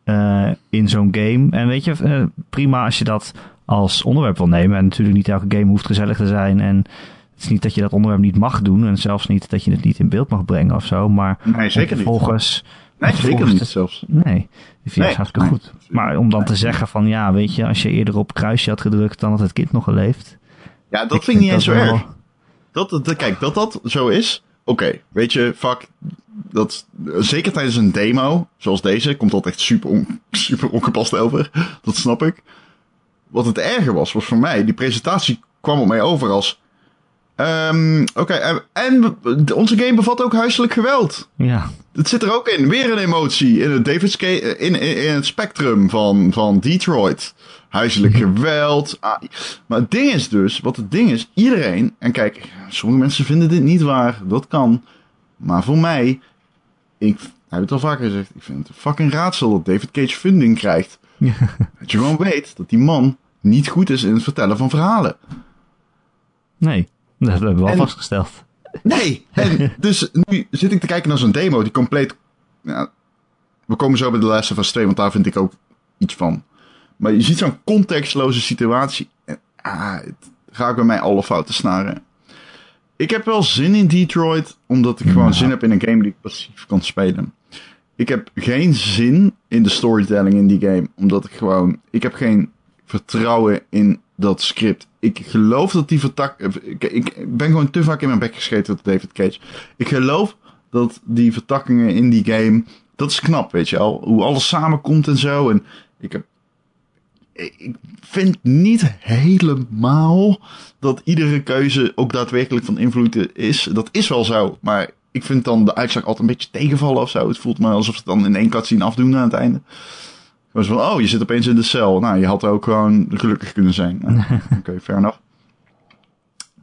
eh, in zo'n game. En weet je, prima als je dat als onderwerp wil nemen. En natuurlijk niet elke game hoeft gezellig te zijn. En het is niet dat je dat onderwerp niet mag doen. En zelfs niet dat je het niet in beeld mag brengen of zo. Maar Nee, zeker niet. vervolgens... Nee, zeker niet zelfs. Nee, die vind ik hartstikke goed. Maar om dan Nee. te zeggen van ja, weet je, als je eerder op kruisje had gedrukt, dan had het kind nog geleefd. Ja, dat vind ik niet eens zo wel- erg. Dat, dat, kijk, dat dat zo is. Oké, weet je, fuck. Dat, zeker tijdens een demo, zoals deze, komt dat echt super, on- super ongepast over. Dat snap ik. Wat het erger was, was voor mij, die presentatie kwam op mij over als... ehm, Oké, en, onze game bevat ook huiselijk geweld. Ja, Het zit er ook in. Weer een emotie in het, David's in, in, in het spectrum van, van Detroit. Huiselijk geweld. Ah, maar het ding is dus, wat het ding is, iedereen, en kijk, sommige mensen vinden dit niet waar, dat kan. Maar voor mij, ik heb het al vaker gezegd, ik vind het een fucking raadsel dat David Cage funding krijgt. Dat je gewoon weet dat die man niet goed is in het vertellen van verhalen. nee, dat hebben we wel En- vastgesteld. Nee, en dus nu zit ik te kijken naar zo'n demo die compleet... Ja, we komen zo bij de Last of Us 2, want daar vind ik ook iets van. Maar je ziet zo'n contextloze situatie. En ah, het raakt bij mij alle fouten snaren. Ik heb wel zin in Detroit, omdat ik gewoon Ja. zin heb in een game die ik passief kan spelen. Ik heb geen zin in de storytelling in die game, omdat ik gewoon... Ik heb geen vertrouwen in dat script. Ik geloof dat die vertak... Ik, ik ben gewoon te vaak in mijn bek gescheten door David Cage. Ik geloof dat die vertakkingen in die game... Dat is knap, weet je wel. Hoe alles samenkomt en zo. En ik heb... Ik vind niet helemaal dat iedere keuze ook daadwerkelijk van invloed is. Dat is wel zo, maar ik vind dan de uitslag altijd een beetje tegenvallen of zo. Het voelt me alsof ze het dan in één cutscene afdoen aan het einde. Was van, oh, je zit opeens in de cel. Nou, je had ook gewoon gelukkig kunnen zijn. Nou, Oké, fair enough.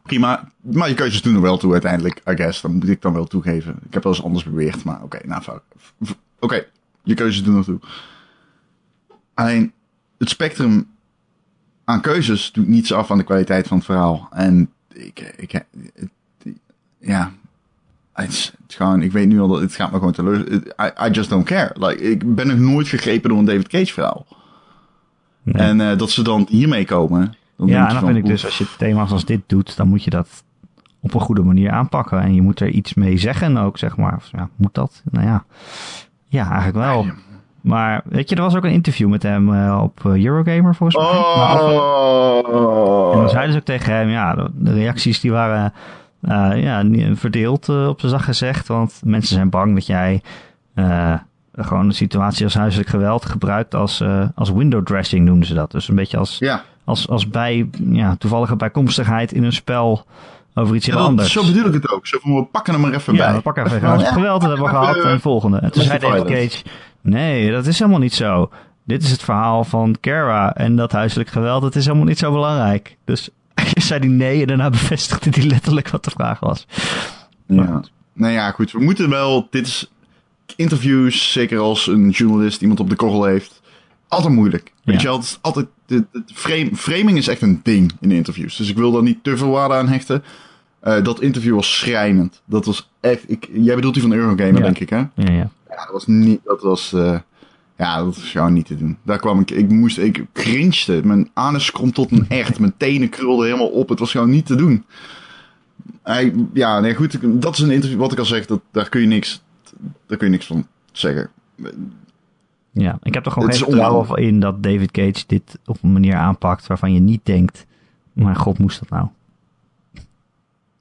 Prima. Maar je keuzes doen er wel toe uiteindelijk, I guess. Dat moet ik dan wel toegeven. Ik heb wel eens anders beweerd, maar oké, nou, fuck. Oké, je keuzes doen er toe. Alleen, het spectrum aan keuzes doet niets af aan de kwaliteit van het verhaal. En ik, ik, ja, het gewoon, ik weet nu al dat het gaat me gewoon teleur. I, I just don't care. Like, ik ben nog nooit gegrepen door een David Cage verhaal. Nee. En eh, dat ze dan hiermee komen. Dan ja, en dan van, vind ik dus, als je thema's als dit doet, dan moet je dat op een goede manier aanpakken. En je moet er iets mee zeggen ook, zeg maar. Of, ja, moet dat? Nou ja, ja eigenlijk wel. Maar weet je, er was ook een interview met hem eh, op eh, Eurogamer volgens mij. Oh. En dan zeiden ze ook tegen hem, ja, de, de reacties die waren eh, ja, verdeeld eh, op zijn zacht gezegd. Want mensen zijn bang dat jij eh, gewoon een situatie als huiselijk geweld gebruikt als, als window dressing, noemden ze dat. Dus een beetje als, Ja, als, als bij, ja, toevallige bijkomstigheid in een spel over iets heel Ja, anders. zo bedoel ik het ook. Zo van, we pakken hem er even ja, bij. we pakken even huiselijk ja, geweld, hebben we gehad. En de volgende. En toen zei David. Cage, nee, dat is helemaal niet zo. Dit is het verhaal van Kara en dat huiselijk geweld, dat is helemaal niet zo belangrijk. Dus zei hij nee en daarna bevestigde hij letterlijk wat de vraag was. Ja. Nou ja, goed. We moeten wel. Dit is interviews, zeker als een journalist iemand op de korrel heeft. Altijd moeilijk. Weet je wel, het is altijd. De, de frame, framing is echt een ding in de interviews. Dus ik wil daar niet te veel waarde aan hechten. Eh, dat interview was schrijnend. Dat was echt. Ik, jij bedoelt die van Eurogamer, Ja. denk ik, hè? Ja, ja. Ja, dat was niet. Dat was. eh, ja, dat was gewoon niet te doen. Daar kwam ik. Ik moest. Ik cringede. Mijn anus komt tot een echt. Mijn tenen krulden helemaal op. Het was gewoon niet te doen. Hij, ja, nee, goed. Dat is een interview. Wat ik al zeg. Dat, daar kun je niks. Daar kun je niks van zeggen. ja, ik heb er gewoon Het geen is vertrouwen in dat David Cage dit op een manier aanpakt waarvan je niet denkt, maar god moest dat nou?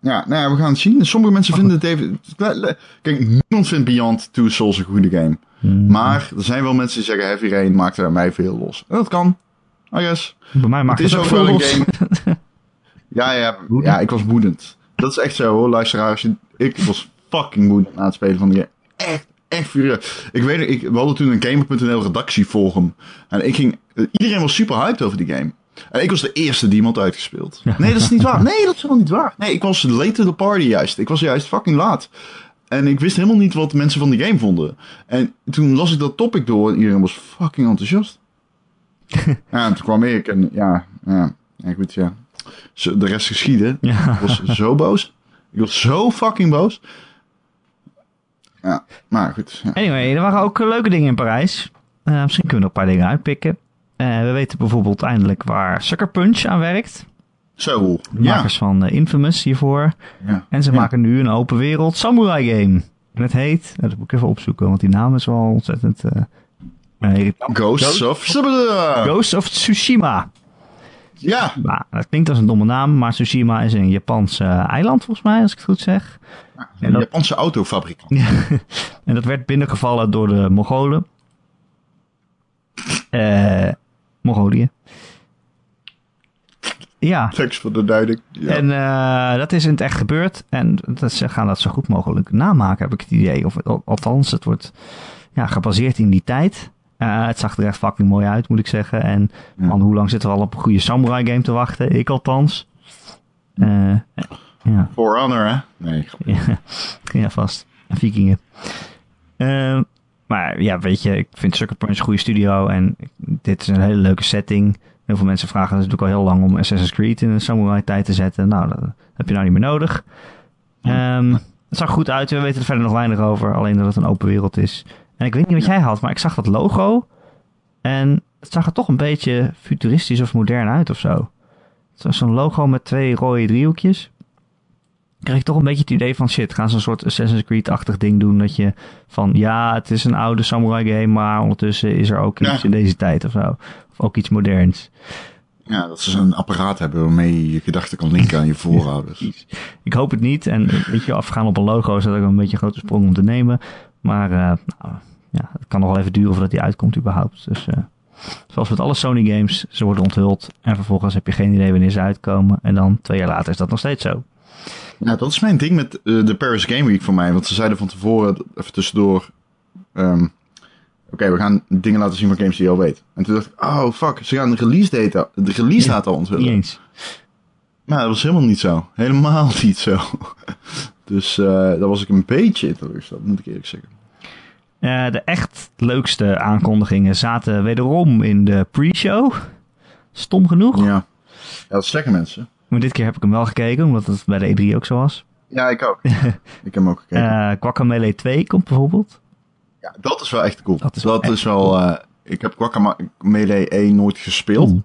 Ja, nou ja, we gaan het zien. Sommige mensen vinden het even... Kijk, niemand vindt Beyond Two Souls een goede game. Hmm. Maar er zijn wel mensen die zeggen Heavy Rain maakt er mij veel los. En dat kan. I guess. Bij mij maakt Het het, is ook wel veel een los. game. Ja, ja, ja, ik was woedend. Dat is echt zo hoor, luisteraars. Ik was fucking woedend aan het spelen van de game. Echt, echt furieus. Ik weet ik, we hadden toen een Gamer.nl redactieforum. En ik ging, iedereen was super hyped over die game. En ik was de eerste die iemand uitgespeeld. Nee, dat is niet waar. Nee, dat is helemaal niet waar. Nee, ik was late to the party juist. Ik was juist fucking laat. En ik wist helemaal niet wat mensen van de game vonden. En toen las ik dat topic door en iedereen was fucking enthousiast. ja, en toen kwam ik en ja, ja, ja goed, ja. De rest geschieden. Ja. Ik was zo boos. Ik was zo fucking boos. Ja, maar goed. Ja. Anyway, er waren ook leuke dingen in Parijs. Eh, misschien kunnen we er een paar dingen uitpikken. Eh, we weten bijvoorbeeld eindelijk waar Sucker Punch aan werkt. Zo, De ja. makers van eh, Infamous hiervoor. ja. En ze Ja. maken nu een open wereld samurai game. En het heet, dat moet ik even opzoeken, want die naam is wel ontzettend irritant. Ghosts of Subida. Ghost of Tsushima. Ja, Nou, dat klinkt als een domme naam, maar Tsushima is een Japans eiland volgens mij, als ik het goed zeg. een Japanse autofabrikant. en dat werd binnengevallen door de Mongolen. Eh Mongolië. Ja, Thanks voor de duiding. Ja. en eh, dat is in het echt gebeurd. En dat, ze gaan dat zo goed mogelijk namaken, heb ik het idee. Of al- althans, het wordt ja, gebaseerd in die tijd. Eh, het zag er echt fucking mooi uit, moet ik zeggen. En Ja. man, hoe lang zitten we al op een goede samurai game te wachten? Ik althans. Eh, ja. For Honor, hè? Nee. Ja, vast. En Vikingen. Maar ja, weet je, ik vind Sucker Punch een goede studio. En dit is een hele leuke setting. Heel veel mensen vragen natuurlijk al heel lang om Assassin's Creed in een samurai tijd te zetten. Nou, dat heb je nou niet meer nodig. Ehm, het zag goed uit. We weten er verder nog weinig over. Alleen dat het een open wereld is. En ik weet niet wat jij had, maar ik zag dat logo. En het zag er toch een beetje futuristisch of modern uit of zo. Het was zo'n logo met twee rode driehoekjes krijg ik toch een beetje het idee van shit, gaan ze een soort Assassin's Creed-achtig ding doen dat je van ja, het is een oude samurai game, maar ondertussen is er ook iets Ja. in deze tijd of zo. Of ook iets moderns. Ja, dat ze zo'n apparaat hebben waarmee je je gedachten kan linken aan je voorouders. Ik hoop het niet en weet je, afgaan op een logo is dat ook een beetje een grote sprong om te nemen. Maar eh, nou, ja, het kan nog wel even duren voordat die uitkomt überhaupt. Dus eh, zoals met alle Sony games, ze worden onthuld en vervolgens heb je geen idee wanneer ze uitkomen. En dan twee jaar later is dat nog steeds zo. Ja, dat is mijn ding met eh, de Paris Game Week voor mij. Want ze zeiden van tevoren, even tussendoor... ehm, Oké, we gaan dingen laten zien van games die je al weet. En toen dacht ik, oh fuck, ze gaan de release data, de release data Niet onthullen. eens. Maar dat was helemaal niet zo. Helemaal niet zo. dus eh daar was ik een beetje teleurgesteld, moet ik eerlijk zeggen. Eh, de echt leukste aankondigingen zaten wederom in de pre-show. Stom genoeg. Ja. ja, dat is lekker mensen. Maar dit keer heb ik hem wel gekeken, omdat het bij de E3 ook zo was. Ja, ik ook. ik heb hem ook gekeken. Eh Guacamelee 2 komt bijvoorbeeld. ja, dat is wel echt cool. dat Dat is is wel wel... echt eh, ik heb Guacamelee 1 nooit gespeeld. Oeh.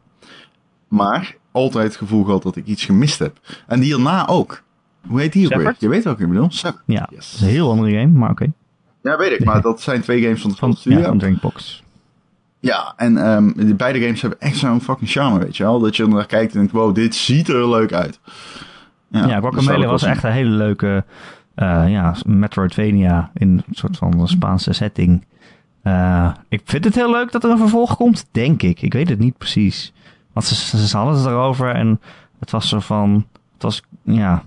Maar altijd het gevoel gehad dat ik iets gemist heb. En die hierna ook. Hoe heet die ook weer? Je weet welke ik bedoel? Shepard. Ja, Yes. dat is een heel andere game, maar oké. Ja, weet ik. Maar dat zijn twee games van de Van, studio. ja, van Drinkbox. Ja, en ehm, de beide games hebben echt zo'n fucking charme, weet je wel. Dat je er naar kijkt en denkt, wow, dit ziet er leuk uit. Ja, wil was echt een hele leuke eh, ja, Metroidvania in een soort van Spaanse setting. Eh, ik vind het heel leuk dat er een vervolg komt, denk ik. Ik weet het niet precies. Want ze, ze, ze hadden het erover en het was zo van... Het was, ja...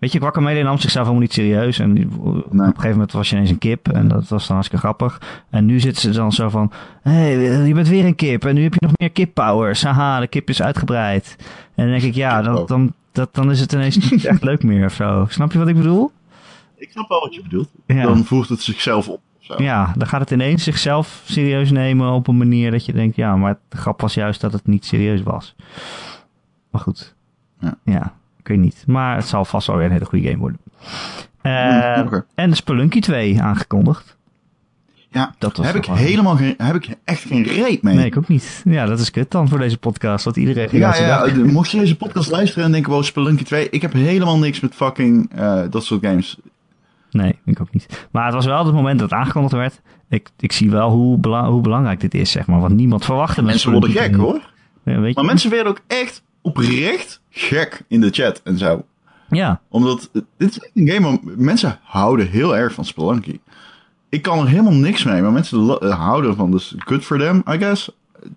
Weet je, Guacamelee nam zichzelf helemaal niet serieus. En op een gegeven moment was je ineens een kip. En dat was dan hartstikke grappig. En nu zitten ze dan zo van... Hé, hey, je bent weer een kip. En nu heb je nog meer kippowers. Haha, de kip is uitgebreid. En dan denk ik, ja, dan, dan, dat, dan is het ineens niet echt leuk meer of zo. Snap je wat ik bedoel? Ik snap wel wat je bedoelt. Ja. Dan voert het zichzelf op. Zo. Ja, dan gaat het ineens zichzelf serieus nemen op een manier dat je denkt... Ja, maar de grap was juist dat het niet serieus was. Maar goed. Ja. ja niet. Maar het zal vast wel weer een hele goede game worden. Oké. En Spelunky 2 aangekondigd. Ja, Dat was heb ik helemaal geen, heb ik echt geen reet mee. Nee, ik ook niet. Ja, dat is kut dan voor deze podcast. Want iedereen ja, ja, mocht je deze podcast luisteren en denken, wow, Spelunky 2, ik heb helemaal niks met fucking eh, dat soort games. Nee, ik ook niet. Maar het was wel het moment dat het aangekondigd werd. Ik, ik zie wel hoe, bela- hoe belangrijk dit is, zeg maar. Want niemand verwachtte met Mensen worden gek 2. hoor. Ja, weet je? Maar mensen werden ook echt oprecht gek in de chat en zo. Ja, Omdat, eh, dit is een game waar mensen houden heel erg van Spelunky. Ik kan er helemaal niks mee, maar mensen eh, houden ervan. Dus good for them, I guess.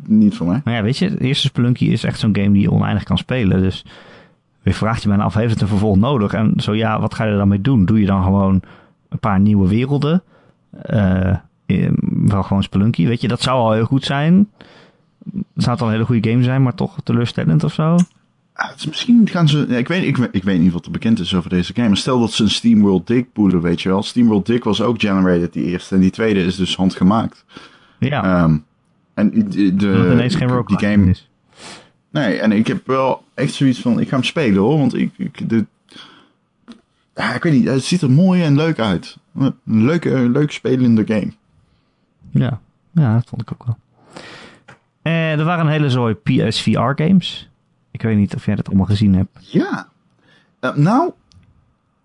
Niet voor mij. maar ja, weet je, de eerste Spelunky is echt zo'n game die je oneindig kan spelen. Dus je vraagt je bijna af, heeft het een vervolg nodig? En zo ja, wat ga je er dan mee doen? Doe je dan gewoon een paar nieuwe werelden? Eh, eh, wel gewoon Spelunky, weet je, dat zou al heel goed zijn. Het zou het al een hele goede game zijn, maar toch teleurstellend of zo. Ah, misschien gaan ze. ja, ik, weet, ik, weet- ik weet niet wat er bekend is over deze game. Maar stel dat ze een SteamWorld Dig poelen, weet je wel. SteamWorld Dig was ook generated, die eerste. En die tweede is dus handgemaakt. Ja, Ehm, en de, ineens geen die game. is. Nee, en ik heb wel echt zoiets van. Ik ga hem spelen hoor. Want ik. ik de, ja, ik weet niet. Het ziet er mooi en leuk uit. Een leuke, leuk spelende game. Ja, ja, dat vond ik ook wel. Eh, er waren een hele zooi PSVR games. Ik weet niet of jij dat allemaal gezien hebt. Ja. Eh, nou,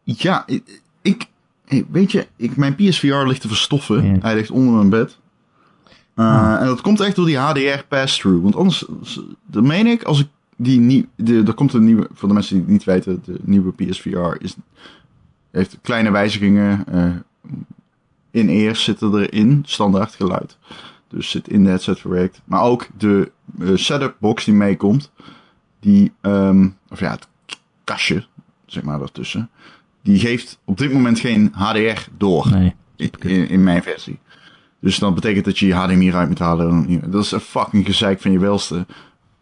ja, ik, ik hey, weet je, ik, mijn PSVR ligt te verstoffen. Ja. Hij ligt onder mijn bed. Eh, Ah. En dat komt echt door die HDR pass-through. Want anders, dat meen ik, als ik die nieuw, de, er komt een nieuwe, voor de mensen die het niet weten, de nieuwe PSVR is, heeft kleine wijzigingen. eh in ears zitten erin, standaard geluid. Dus zit in de headset verwerkt. Maar ook de setup box die meekomt. Die, ehm, of ja, het kastje, zeg maar, daartussen. Die geeft op dit moment geen HDR door. Nee. In, mijn versie. Dus dat betekent dat je je HDMI eruit moet halen. Dat is een fucking gezeik van je welste.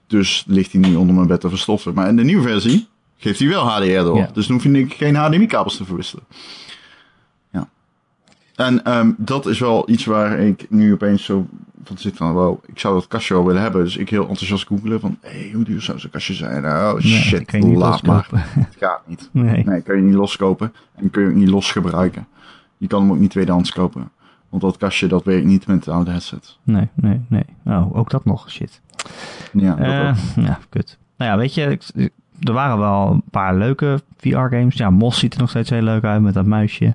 Dus ligt hij nu onder mijn bed te verstoffen. Maar in de nieuwe versie geeft hij wel HDR door. Ja. Dus dan hoef ik geen HDMI-kabels te verwisselen. Ja. En ehm, dat is wel iets waar ik nu opeens zo van zit van... Wow, ik zou dat kastje wel willen hebben. Dus ik heel enthousiast googelen van... Hé, hey, hoe duur zou zo'n kastje zijn? Oh Nee, shit, laat maar. Het gaat niet. Nee. Nee, kun je niet loskopen. En kun je ook niet los gebruiken. Je kan hem ook niet tweedehands kopen. Want dat kastje, dat werkt niet met de oude headset. Nee, nee, nee. Oh, ook dat nog. Shit. Ja, dat Eh, ook. ja, kut. Nou ja, weet je, ik- er waren wel een paar leuke VR-games. Ja, Mos ziet er nog steeds heel leuk uit met dat muisje.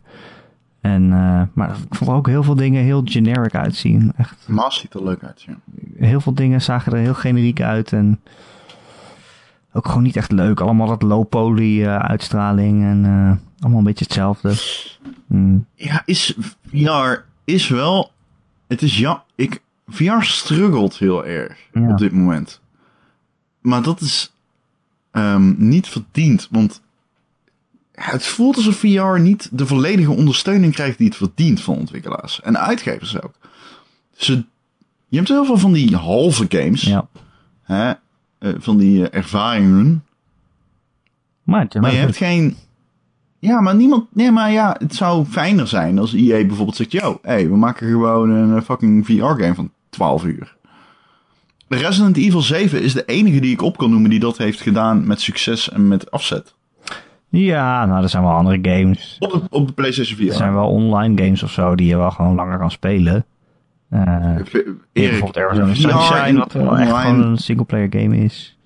En, eh, maar ik vond ook heel veel dingen heel generic uitzien. Echt, Maas ziet er leuk uit, ja. heel veel dingen zagen er heel generiek uit. En ook gewoon niet echt leuk. Allemaal dat low-poly eh, uitstraling. En eh, allemaal een beetje hetzelfde. Mm, Ja, is, VR is wel... Het is ja, ik, VR struggelt heel erg Ja. op dit moment. Maar dat is ehm, niet verdiend, want het voelt alsof VR niet de volledige ondersteuning krijgt die het verdient van ontwikkelaars. En uitgevers ook. Ze, je hebt heel veel van die halve games, ja. hè, eh, van die eh, ervaringen. Maar, je hebt geen. Ja, maar niemand. Nee, maar ja, het zou fijner zijn als EA bijvoorbeeld zegt: Yo, hey, we maken gewoon een eh, fucking VR-game van 12 uur. Resident Evil 7 is de enige die ik op kan noemen die dat heeft gedaan met succes en met afzet. Ja, nou, er zijn wel andere games. Op de, op de PlayStation 4. Er zijn wel online games of zo die je wel gewoon langer kan spelen. Eh Erik, bijvoorbeeld Arizona Sunshine, in wat wel echt gewoon een singleplayer game is.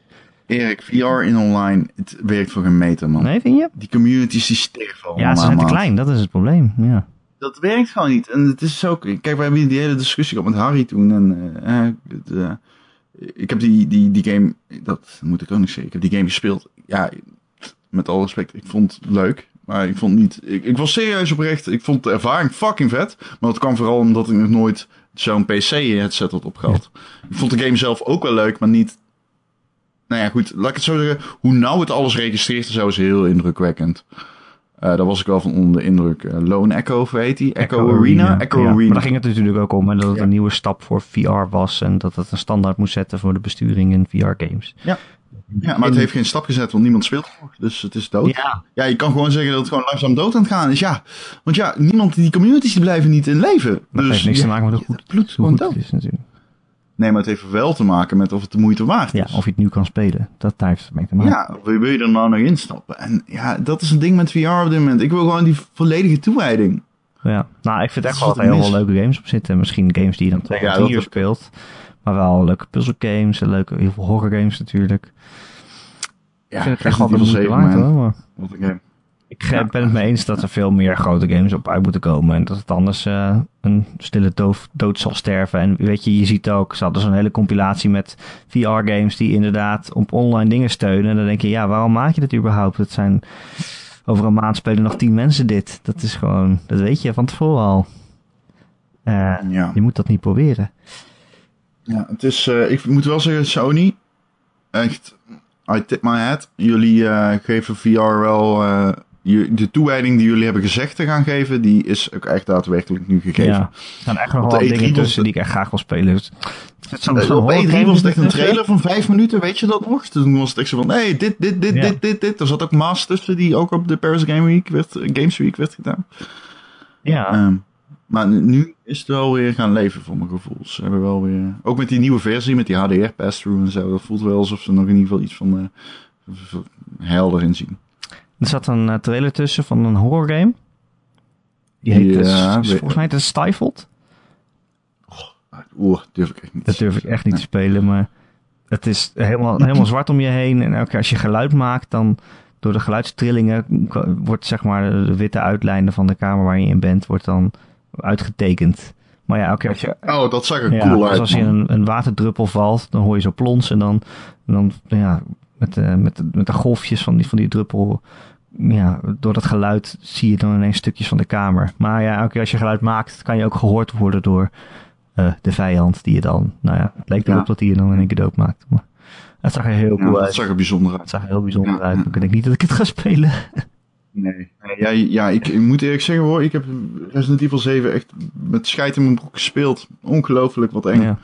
Erik, VR in online, het werkt voor geen meter, man. Nee, vind je? Die communities die sterven. Ja, ze zijn te klein, dat is het probleem. Ja. dat werkt gewoon niet. En het is ook. Kijk, we hebben die hele discussie gehad met Harry toen. En eh, het, eh, ik heb die, die, die game. Dat moet ik ook niet zeggen. Ik heb die game gespeeld. Ja, met alle respect. Ik vond het leuk. Maar ik vond niet. Ik, ik was serieus oprecht. Ik vond de ervaring fucking vet. Maar dat kwam vooral omdat ik nog nooit zo'n PC-headset had opgehaald. Ik vond de game zelf ook wel leuk, maar niet. Nou ja, goed. Laat ik het zo zeggen. Hoe nauw het alles registreert zo is heel indrukwekkend. Eh, daar was ik wel van onder de indruk. Eh, Lone Echo, of heet die? Echo, Arena. Echo ja. Arena. Maar daar ging het natuurlijk ook om. En dat het Ja. een nieuwe stap voor VR was. En dat het een standaard moest zetten voor de besturing in VR-games. Ja, maar het heeft geen stap gezet, want niemand speelt nog. Dus het is dood. Ja. Ja, je kan gewoon zeggen dat het gewoon langzaam dood aan het gaan is. Ja, want ja, niemand, die communities die blijven niet in leven. Dat dus, heeft niks ja, te maken met hoe goed, bloed hoe goed dood. het is natuurlijk. Nee, maar het heeft wel te maken met of het de moeite waard Ja, is. of je het nu kan spelen. Dat daar heeft het mee te maken. Ja, wil wil je er nou nog instappen? En ja, dat is een ding met VR op dit moment. Ik wil gewoon die volledige toewijding. Ja, nou, ik vind echt wel Dat er heel veel leuke games op zitten. Misschien games die je dan twee Ja, uur speelt. Maar wel leuke puzzle games en leuke, heel veel horror games natuurlijk. Ja, ik vind het echt wel Resident de Evil moeite 7, waard man. hoor. maar- Wat een game. Ik eh, ben het mee eens dat er veel meer grote games op uit moeten komen. En dat het anders uh, een stille doof, dood zal sterven. En weet je, je ziet ook, ze hadden zo'n hele compilatie met VR-games die inderdaad op online dingen steunen. En dan denk je, ja, waarom maak je dat überhaupt? Het zijn, over een maand spelen nog tien mensen dit. Dat is gewoon, dat weet je van tevoren al. Uh, ja. Je moet dat niet proberen. Ja, het is, ik moet wel zeggen, Sony, echt, I tip my hat. Jullie geven VR wel de toewijding die jullie hebben gezegd te gaan geven, die is ook echt daadwerkelijk nu gegeven. Ja, er zijn echt nog wel e dingen tussen die ik echt graag wil spelen. Dus zo, zo op E3 was het echt een trailer van vijf minuten, weet je dat nog? Toen was het echt zo van, nee, dit, dit, dit, dit, dit, dit. Er zat ook Maas tussen die ook op de Paris Game Week werd, Games Week werd gedaan. Ja. Um, maar nu is het wel weer gaan leven voor mijn gevoel. Ze hebben wel weer, ook met die nieuwe versie, met die HDR pass-through en zo, dat voelt wel alsof ze nog in ieder geval iets van uh, helder in zien. Er zat een uh, trailer tussen van een horror game. Die heet ja, dus, volgens mij het Stifled. Oeh, durf ik echt niet. Dat durf ik echt niet te spelen, maar het is helemaal, helemaal zwart om je heen. En elke keer als je geluid maakt, dan door de geluidstrillingen wordt zeg maar de witte uitlijnen van de kamer waar je in bent, wordt dan uitgetekend. Maar ja, als je... Oh, dat zag er ja, cool uit. als je een, een waterdruppel valt, dan hoor je zo plons en dan, dan ja, met, uh, met, met de golfjes van die, van die druppel. Ja, door dat geluid zie je dan ineens stukjes van de kamer. Maar ja, keer als je geluid maakt, kan je ook gehoord worden door uh, de vijand. Die je dan, nou ja, het lijkt erop ja. dat hij je dan in één keer dood maakt. Maar het zag er heel cool uit. Het zag er bijzonder uit. Het zag er heel bijzonder uit. Denk ik niet dat ik het ga spelen. Nee. Ja, ja ik, ik, moet eerlijk zeggen hoor, ik heb Resident Evil 7 echt met scheid in mijn broek gespeeld. Ongelooflijk wat eng. Ja.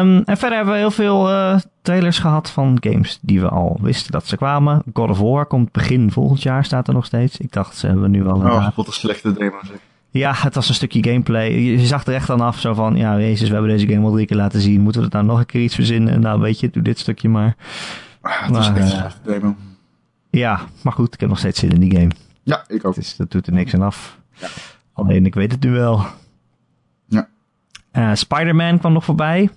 Um, en verder hebben we heel veel uh, trailers gehad van games die we al wisten dat ze kwamen. God of War komt begin volgend jaar, staat er nog steeds. Ik dacht, ze hebben nu al een... Oh, wat een slechte demo zeg. Ja, het was een stukje gameplay. Je zag er echt aan af, zo van, ja, jezus, we hebben deze game al drie keer laten zien. Moeten we het nou nog een keer iets verzinnen? Nou, weet je, doe dit stukje maar. Ah, het was echt een uh, slechte demo. Ja, maar goed, ik heb nog steeds zin in die game. Ja, ik ook. Dus dat doet er niks aan af. Ja. Alleen, ik weet het nu wel. Ja. Uh, Spider-Man kwam nog voorbij.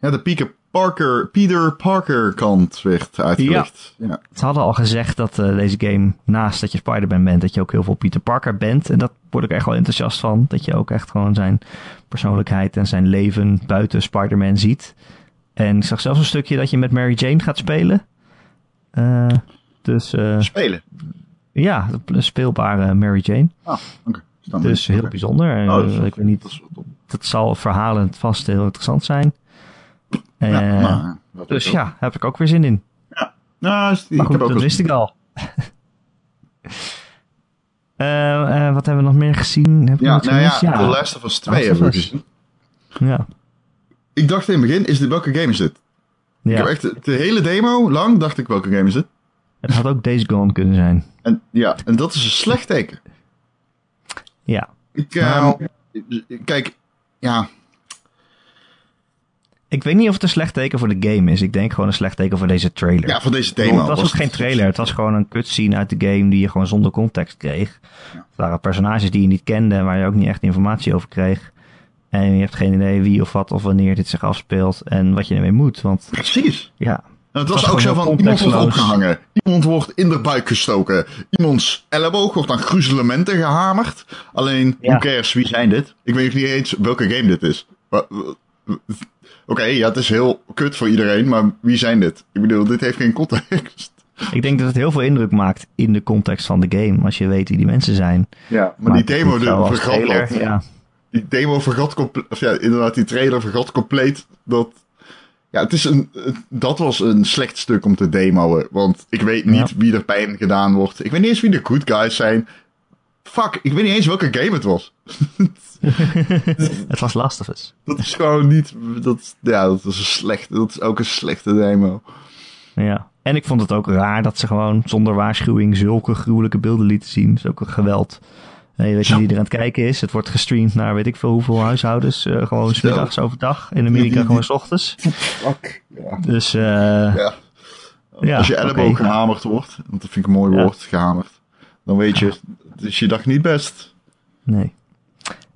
Ja, de Peter Parker, Peter Parker kant werd uitgelicht. Ja. ja. Ze hadden al gezegd dat uh, deze game, naast dat je Spider-Man bent, dat je ook heel veel Peter Parker bent. En dat word ik echt wel enthousiast van. Dat je ook echt gewoon zijn persoonlijkheid en zijn leven buiten Spider-Man ziet. En ik zag zelfs een stukje dat je met Mary Jane gaat spelen. Uh, dus, uh, spelen? Ja, de speelbare Mary Jane. Ah, oké. Okay. Dus heel bijzonder. Oh, ik weet niet, dat, dat zal verhalend vast heel interessant zijn. Ja, uh, dus ja, heb ik ook weer zin in. Ja, nou, ik maar goed, heb ook dat wist ik al. Uh, uh, wat hebben we nog meer gezien? Heb ja, nou ja, ja, The Last of Us 2 hebben we gezien. Ja. Ik dacht in het begin, is dit, welke game is dit? Ja. Ik heb echt de, hele demo lang dacht ik, welke game is dit? Het had ook Days Gone kunnen zijn. En, ja, en dat is een slecht teken. Ja. Ik, uh, kijk, ja, ik weet niet of het een slecht teken voor de game is. Ik denk gewoon een slecht teken voor deze trailer. Ja, voor deze demo. Het was, ook geen trailer. Het was gewoon een cutscene uit de game die je gewoon zonder context kreeg. Ja. Het waren personages die je niet kende en waar je ook niet echt informatie over kreeg. En je hebt geen idee wie of wat of wanneer dit zich afspeelt en wat je ermee moet. Want, Precies. Ja. het was, ook zo van, iemand wordt opgehangen. Iemand wordt in de buik gestoken. Iemands elleboog wordt aan gruzelementen gehamerd. Alleen, ja. who cares, wie zijn dit? Ik weet niet eens welke game dit is. Oké, ja, het is heel kut voor iedereen, maar wie zijn dit? Ik bedoel, dit heeft geen context. Ik denk dat het heel veel indruk maakt in de context van de game, als je weet wie die mensen zijn. Ja, maar, die demo vergat dat. Ja. Die demo vergat compleet, of ja, inderdaad, die trailer vergat compleet dat... Ja, het is een, dat was een slecht stuk om te demoen, want ik weet niet wie er pijn gedaan wordt. Ik weet niet eens wie de good guys zijn. Fuck, ik weet niet eens welke game het was. het was lastig dus. Dat is gewoon niet. Dat, ja, dat is een slechte. Dat is ook een slechte demo. Ja. En ik vond het ook raar dat ze gewoon zonder waarschuwing zulke gruwelijke beelden lieten zien. Zulke geweld. En je weet niet wie er aan het kijken is. Het wordt gestreamd naar weet ik veel hoeveel huishoudens. Uh, gewoon smiddags overdag. In Amerika gewoon s ochtends. Fuck. Ja. Dus uh, ja. ja. Als je elleboog okay. gehamerd wordt. Want dat vind ik een mooi woord. Gehamerd. Dan weet je. Dus je dag niet best. Nee.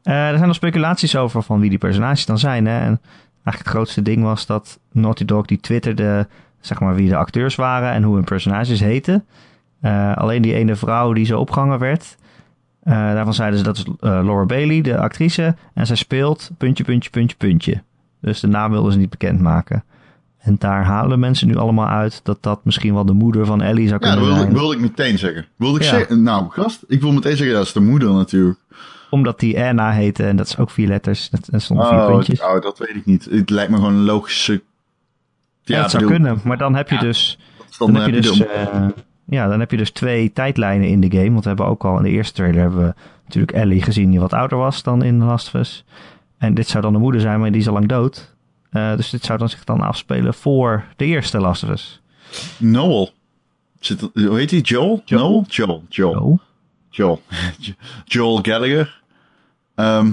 Uh, er zijn nog speculaties over van wie die personages dan zijn. Hè? En eigenlijk het grootste ding was dat Naughty Dog die twitterde zeg maar wie de acteurs waren en hoe hun personages heten. Eh, alleen die ene vrouw die zo opgehangen werd. Eh, daarvan zeiden ze dat is eh, Laura Bailey, de actrice. En zij speelt puntje, puntje, puntje, puntje. Dus de naam wilden ze niet bekendmaken. En daar halen mensen nu allemaal uit dat dat misschien wel de moeder van Ellie zou Ja, kunnen dat wilde, zijn. ik- wilde ik meteen zeggen. Wilde ik Ja. zeggen, nou gast, ik wil meteen zeggen, dat is de moeder natuurlijk. Omdat die Anna heette en dat is ook vier letters. Dat, stonden vier Oh, puntjes. oh, dat weet ik niet. Het lijkt me gewoon een logische... Ja, het zou bedoel, kunnen. Maar dan heb je Ja, dus, Dan, dan heb je dus, eh, ja, dan heb je dus twee tijdlijnen in de game. Want we hebben ook al in de eerste trailer hebben we natuurlijk Ellie gezien die wat ouder was dan in Last of Us. En dit zou dan de moeder zijn, maar die is al lang dood. Eh, dus dit zou dan zich dan afspelen voor de eerste Last of Us. Noel. Zit, hoe heet hij? Joel? Joel. Noel? Joel. Joel. Joel. Joel Gallagher. Ehm,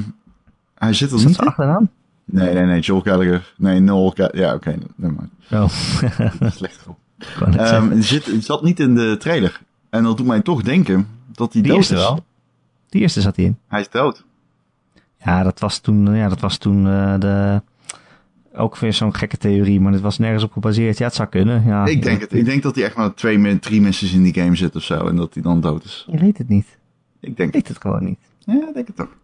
hij zit er is dat niet achternaam? Nee, nee, nee. Joel Gallagher. Nee, Noel Ja, oké. never mind. Oh, Slecht. Het zit, zat niet in de trailer. En dat doet mij toch denken dat hij Die dood eerste is. wel. Die eerste zat hij in. Hij is dood. Ja, dat was toen, ja, dat was toen eh, de... Ook weer zo'n gekke theorie, maar het was nergens op gebaseerd. Ja, het zou kunnen. Ja, ik denk het. Ik denk dat hij echt maar twee, drie missies in die game zit of zo. En dat hij dan dood is. Je weet het niet. Ik denk weet het gewoon niet. Ja, ik denk het toch.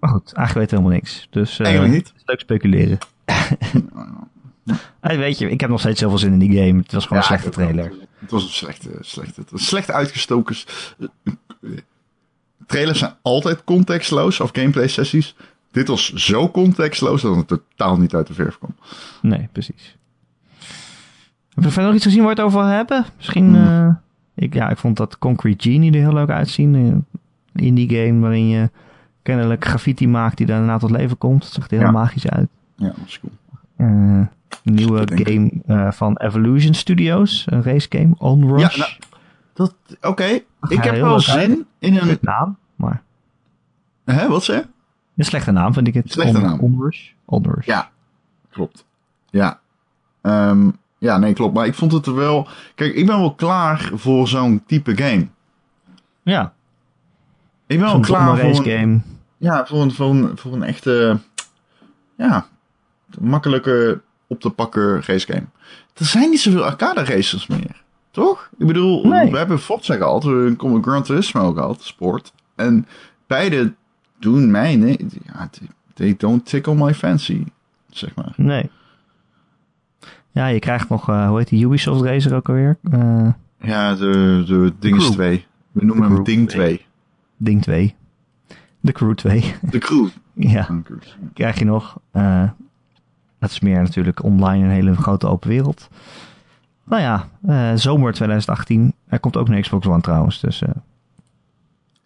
Maar goed, eigenlijk weten we helemaal niks. Dus eh, Eigenlijk niet. leuk speculeren. Eh, weet je, ik heb nog steeds heel veel zin in die game. Het was gewoon Ja, een slechte trailer. Het was een slechte, slechte, het was slecht uitgestoken. Trailers zijn altijd contextloos of gameplay sessies. Dit was zo contextloos dat het totaal niet uit de verf kwam. Nee, precies. Heb je verder nog iets gezien waar we het over hebben? Misschien, Hmm. eh, ik, ja, ik vond dat Concrete Genie er heel leuk uitzien. eh, In die game waarin je kennelijk graffiti maakt die daarna tot leven komt. Het zag er heel Ja. magisch uit. Ja, dat is cool. Eh, nieuwe game eh, van Evolution Studios. Een race game. Onrush. Ja, nou, Dat, oké, ik heb wel zin in een... Naam, maar Hè, wat zeg een slechte naam vind ik het. Slechte On- naam. Onrush. Onrush. Ja, klopt. Ja. Ehm, ja, nee, klopt. Maar ik vond het er wel... Kijk, ik ben wel klaar voor zo'n type game. ja. Ik ben wel klaar voor race een, game. ja, voor, een, voor, een, voor een echte... Ja, makkelijke op te pakken race game. Er zijn niet zoveel arcade racers meer. Toch? Ik bedoel, Nee. we hebben Forza gehad, we hebben Gran Turismo gehad, sport. En beide doen mij... Nee, ja, they- don't tickle my fancy, zeg maar. Nee. Ja, je krijgt nog, eh, hoe heet die Ubisoft racer ook alweer? Eh, Ja, de, de Crew. 2. We noemen hem Ding 2. 2. Ding 2. De Crew 2. De Crew. ja, krijg je nog. Eh, dat is meer natuurlijk online een hele grote open wereld. Nou ja, eh, zomer 2018. Er komt ook een Xbox One trouwens, dus eh,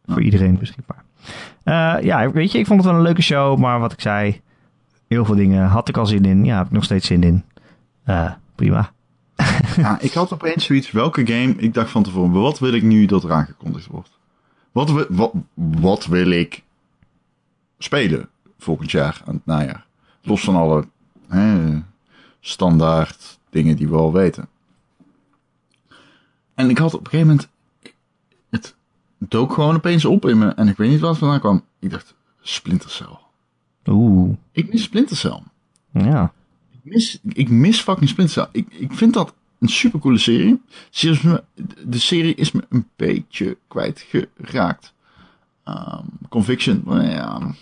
voor Ja. iedereen beschikbaar. Eh, ja, weet je, ik vond het wel een leuke show, maar wat ik zei, heel veel dingen had ik al zin in. Ja, heb ik nog steeds zin in. Eh, prima. Ja, ik had opeens zoiets, welke game, ik dacht van tevoren, wat wil ik nu dat er aangekondigd wordt? Wat, wi- wat, wat wil ik spelen volgend jaar, aan het najaar? Los van alle standaard dingen die we al weten. En ik had op een gegeven moment, het dook gewoon opeens op in me en ik weet niet waar het vandaan kwam. Ik dacht, Splinter Cell. Oeh, Ik mis Splinter Cell. ja. Ik mis, ik mis fucking Splinter Cell. Ik, ik vind dat een supercoole serie. De serie is me een beetje kwijtgeraakt. Um, Conviction, nou ja,